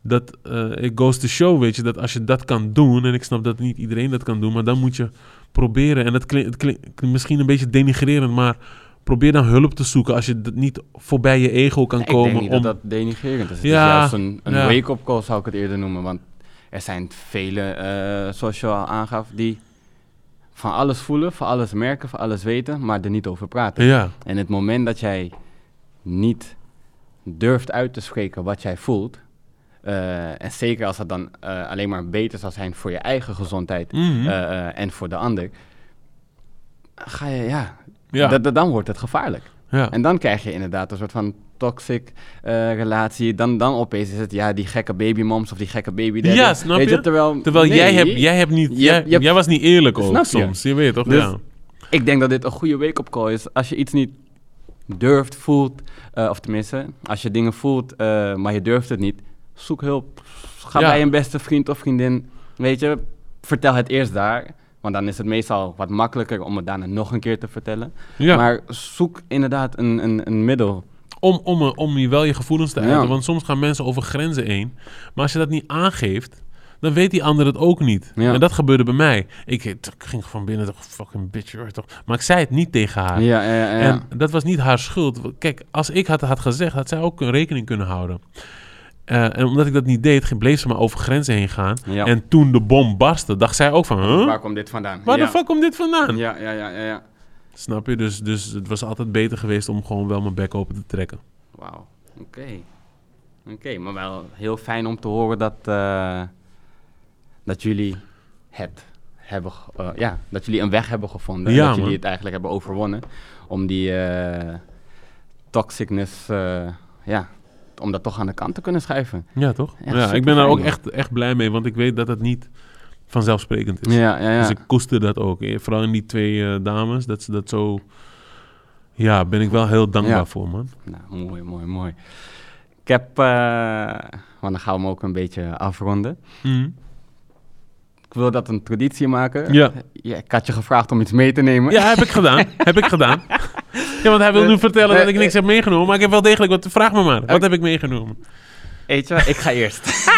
dat eh it goes to show, weet je, dat als je dat kan doen. En ik snap dat niet iedereen dat kan doen. Maar dan moet je proberen. En dat klinkt, misschien een beetje denigrerend. Maar probeer dan hulp te zoeken. Als je dat niet voorbij je ego kan ik komen. denk niet om, dat dat denigrerend is. Het Ja, is juist een, een ja. wake-up call, zou ik het eerder noemen. Want er zijn vele, eh, zoals je al aangaf, die van alles voelen, van alles merken, van alles weten, maar er niet over praten. Ja, En het moment dat jij niet durft uit te spreken wat jij voelt, eh, en zeker als het dan eh, alleen maar beter zal zijn voor je eigen gezondheid Mhm. en voor de ander, ga je, ja, ja, dat- dat- dan wordt het gevaarlijk. Ja. En dan krijg je inderdaad een soort van toxic eh, relatie. Dan, dan opeens is het, ja, die gekke babymoms of die gekke babydaddy. Ja, snap Weet je? Terwijl, Terwijl nee, jij, hebt, jij, hebt niet, Je jij, je was niet eerlijk ook Snap je? soms. Je weet toch? Dus- ja. Ik denk dat dit een goede wake-up call is. Als je iets niet durft, voelt, eh, of tenminste, als je dingen voelt, eh, maar je durft het niet, zoek hulp. Ga Ja. bij een beste vriend of vriendin. Weet je, vertel het eerst daar. Want dan is het meestal wat makkelijker om het daarna nog een keer te vertellen. Ja. Maar zoek inderdaad een, een, een middel. om, om, eh, om je wel je gevoelens te Ja. uiten. Want soms gaan mensen over grenzen heen. Maar als je dat niet aangeeft, dan weet die ander het ook niet. Ja. En dat gebeurde bij mij. Ik, ik ging van binnen, toch, fucking bitch, toch. Maar ik zei het niet tegen haar. Ja. En dat was niet haar schuld. Kijk, als ik het had gezegd, had zij ook een rekening kunnen houden. Eh, en omdat ik dat niet deed, bleef ze maar over grenzen heen gaan. Ja. En toen de bom barstte, dacht zij ook van... Huh? Waar komt dit vandaan? Waar ja. de fuck komt dit vandaan? Ja, ja, ja, ja. ja. Snap je? Dus, dus het was altijd beter geweest om gewoon wel mijn bek open te trekken. Wauw, oké. Oké, maar wel heel fijn om te horen dat, eh, dat jullie het hebben, eh, ja, dat jullie een weg hebben gevonden. Ja, dat man. jullie het eigenlijk hebben overwonnen om die toxicness, ja, om dat toch aan de kant te kunnen schuiven. Ja, toch? Ja, Ja, ik ben daar ook echt, echt blij mee, want ik weet dat het niet vanzelfsprekend is. Ja, ja, ja. Dus ik koester dat ook. eh, Vooral in die twee eh, dames, dat ze dat zo... Ja, ben ik wel heel dankbaar voor, man. Nou, mooi, mooi, mooi. Ik heb, eh, want dan gaan we hem ook een beetje afronden. Mhm. Wil dat een traditie maken. Ja. Ja, ik had je gevraagd om iets mee te nemen. Ja, heb ik gedaan. heb ik gedaan. Ja, want hij wil nu vertellen dat ik niks heb meegenomen, maar ik heb wel degelijk wat... Vraag me maar, wat heb ik meegenomen? Weet je, ik ga eerst.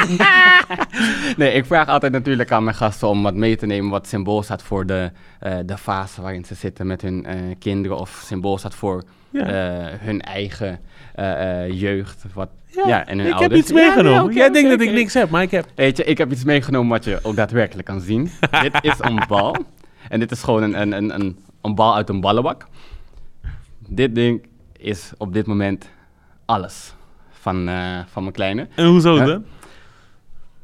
nee, ik vraag altijd natuurlijk aan mijn gasten om wat mee te nemen wat symbool staat voor de, eh, de fase waarin ze zitten met hun eh, kinderen. Of symbool staat voor Ja. eh, hun eigen eh, eh, jeugd. Wat, ja, en ik heb iets meegenomen. Ja, nee, oké, Jij denkt dat ik niks heb, maar ik heb... Weet je, ik heb iets meegenomen wat je ook daadwerkelijk kan zien. dit is een bal. En dit is gewoon een, een, een, een, een bal uit een ballenbak. Dit ding is op dit moment alles van, eh, van mijn kleine. En hoezo dan?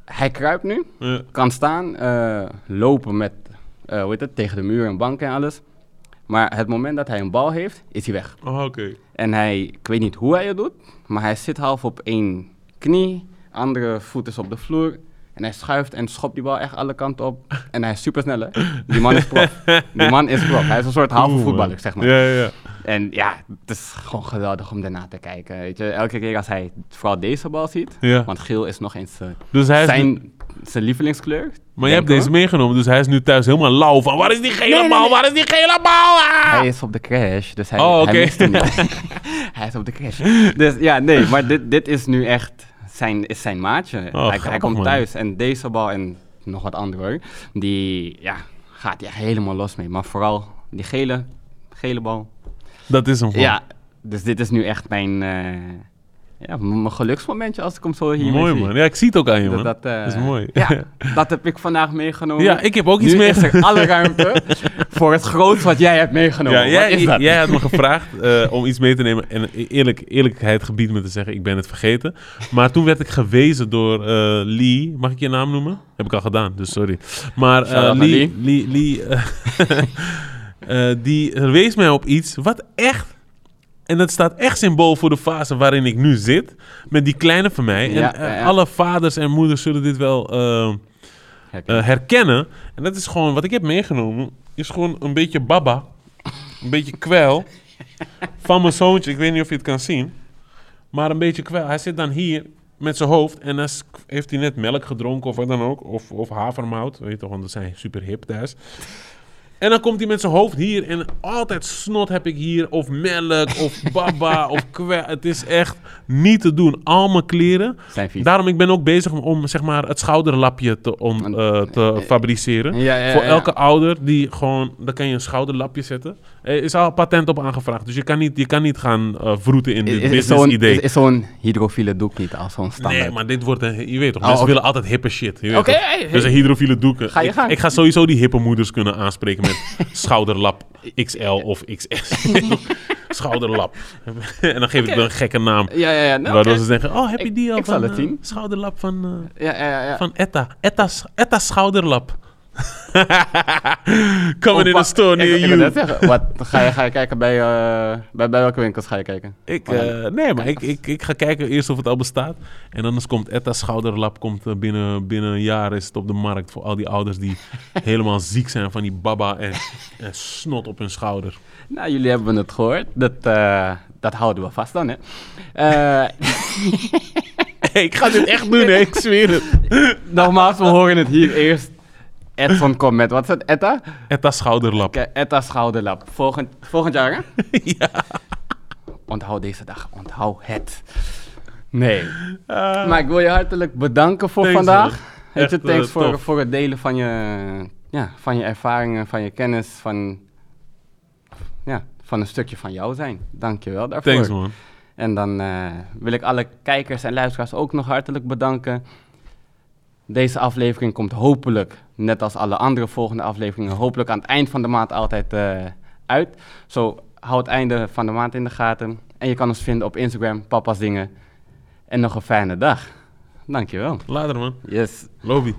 Hij kruipt nu, Ja. kan staan, eh, lopen met, eh, hoe heet het, tegen de muur en banken en alles. Maar het moment dat hij een bal heeft, is hij weg. Oh, oké. En hij, ik weet niet hoe hij het doet, maar hij zit half op één knie, andere voet is op de vloer. En hij schuift en schopt die bal echt alle kanten op. En hij is super snel, hè? Die man is prof. Die man is prof. Hij is een soort halve Oeh, voetballer, zeg maar. Ja, ja, ja. En ja, het is gewoon geweldig om daarna te kijken. Weet je, elke keer als hij vooral deze bal ziet, Ja. want geel is nog eens eh, Dus hij zijn, zijn lievelingskleur. Maar je hebt deze meegenomen, dus hij is nu thuis helemaal lauw van... Waar is die gele bal? Waar is die gele bal? Ah! Hij is op de crash, dus hij, Oh, oké. hij mist hem niet. hij is op de crash. Dus ja, nee, maar dit, dit is nu echt zijn, is zijn maatje. hij, hij grappig, komt man. thuis en deze bal en nog wat andere hoor, die ja, gaat hij helemaal los mee. Maar vooral die gele, gele bal. Dat is hem gewoon. Ja, dus dit is nu echt mijn, eh, ja, mijn geluksmomentje als ik hem zo hier Mooi, man. Ja, ik zie het ook aan je, man. Dat, dat, eh, Dat is mooi. Ja, dat heb ik vandaag meegenomen. Ja, ik heb ook iets nu is meegenomen. er alle ruimte voor het groot wat jij hebt meegenomen. Ja, jij, is dat? jij had me gevraagd eh, om iets mee te nemen. En eerlijk, eerlijkheid gebied me te zeggen, ik ben het vergeten. Maar toen werd ik gewezen door eh, Lee. Mag ik je naam noemen? Heb ik al gedaan, dus sorry. Maar Lee, Lee, Lee die wees mij op iets wat echt... En dat staat echt symbool voor de fase waarin ik nu zit. Met die kleine van mij. Ja, en eh, ja, alle vaders en moeders zullen dit wel... eh, eh, herkennen. En dat is gewoon, wat ik heb meegenomen, is gewoon een beetje baba. Een beetje kwel. Van mijn zoontje. Ik weet niet of je het kan zien. Maar een beetje kwel. Hij zit dan hier met zijn hoofd. En dan heeft hij net melk gedronken of wat dan ook. Of, of havermout. Weet je toch, want dat zijn super hip thuis. En dan komt hij met zijn hoofd hier. En altijd snot heb ik hier. Of melk, of baba, of kwel. Het is echt niet te doen. Al mijn kleren. Daarom ik ben ook bezig om, om zeg maar, het schouderlapje te, Want- eh, te fabriceren. Ja, ja, Voor elke ouder die gewoon, dan kan je een schouderlapje zetten. Er is al patent op aangevraagd, dus je kan niet, je kan niet gaan eh vroeten in dit Is, business idee. is, is zo'n hydrofiele doek niet als zo'n standaard? Nee, maar dit wordt een, je weet toch, Oh, mensen willen altijd hippe shit. je weet Oké, toch? hey, hey. Dus een hydrofiele doeken. Ga je ik, ik ga sowieso die hippe moeders kunnen aanspreken met schouderlap XL of XS. Schouderlap. en dan geef ik dan een gekke naam. Ja, ja, ja. nou, ze zeggen, oh, heb je Ik- die al ik van het eh, schouderlap van... eh, Ja, ja, ja, ja. van Etta. Etta's, Etta's schouderlap. Coming in the store near ik, you. zeggen, wat, ga, je, ga je kijken bij, eh, bij, bij welke winkels ga je kijken? Ik, eh, nee, maar ik, ik, ik ga kijken eerst of het al bestaat. En anders komt Etta's schouderlap komt, eh, binnen, binnen een jaar is het op de markt. Voor al die ouders die helemaal ziek zijn van die baba en, en snot op hun schouder. Nou, jullie hebben het gehoord. Dat, dat houden we vast dan, hè. Hey, ik ga dit echt doen, hè. Ik zweer het. Nogmaals, we horen het hier eerst. Edson komt met, wat is het, Etta? Etta schouderlap. Oké, Etta schouderlap. Volgend, volgend jaar, hè? ja. Onthoud deze dag, onthoud het. Nee. Ah, Maar ik wil je hartelijk bedanken voor Thanks, vandaag. Weet je, Echt, thanks eh, voor, voor het delen van je, ja, van je ervaringen, van je kennis, van, ja, van een stukje van jou zijn. Dank je wel daarvoor. Thanks, man. En dan eh, wil ik alle kijkers en luisteraars ook nog hartelijk bedanken. Deze aflevering komt hopelijk, net als alle andere volgende afleveringen, hopelijk aan het eind van de maand altijd eh, uit. Zo hou het einde van de maand in de gaten. En je kan ons vinden op Instagram, Papa's Dingen. En nog een fijne dag. Dankjewel. Later, man. Yes. Lobby.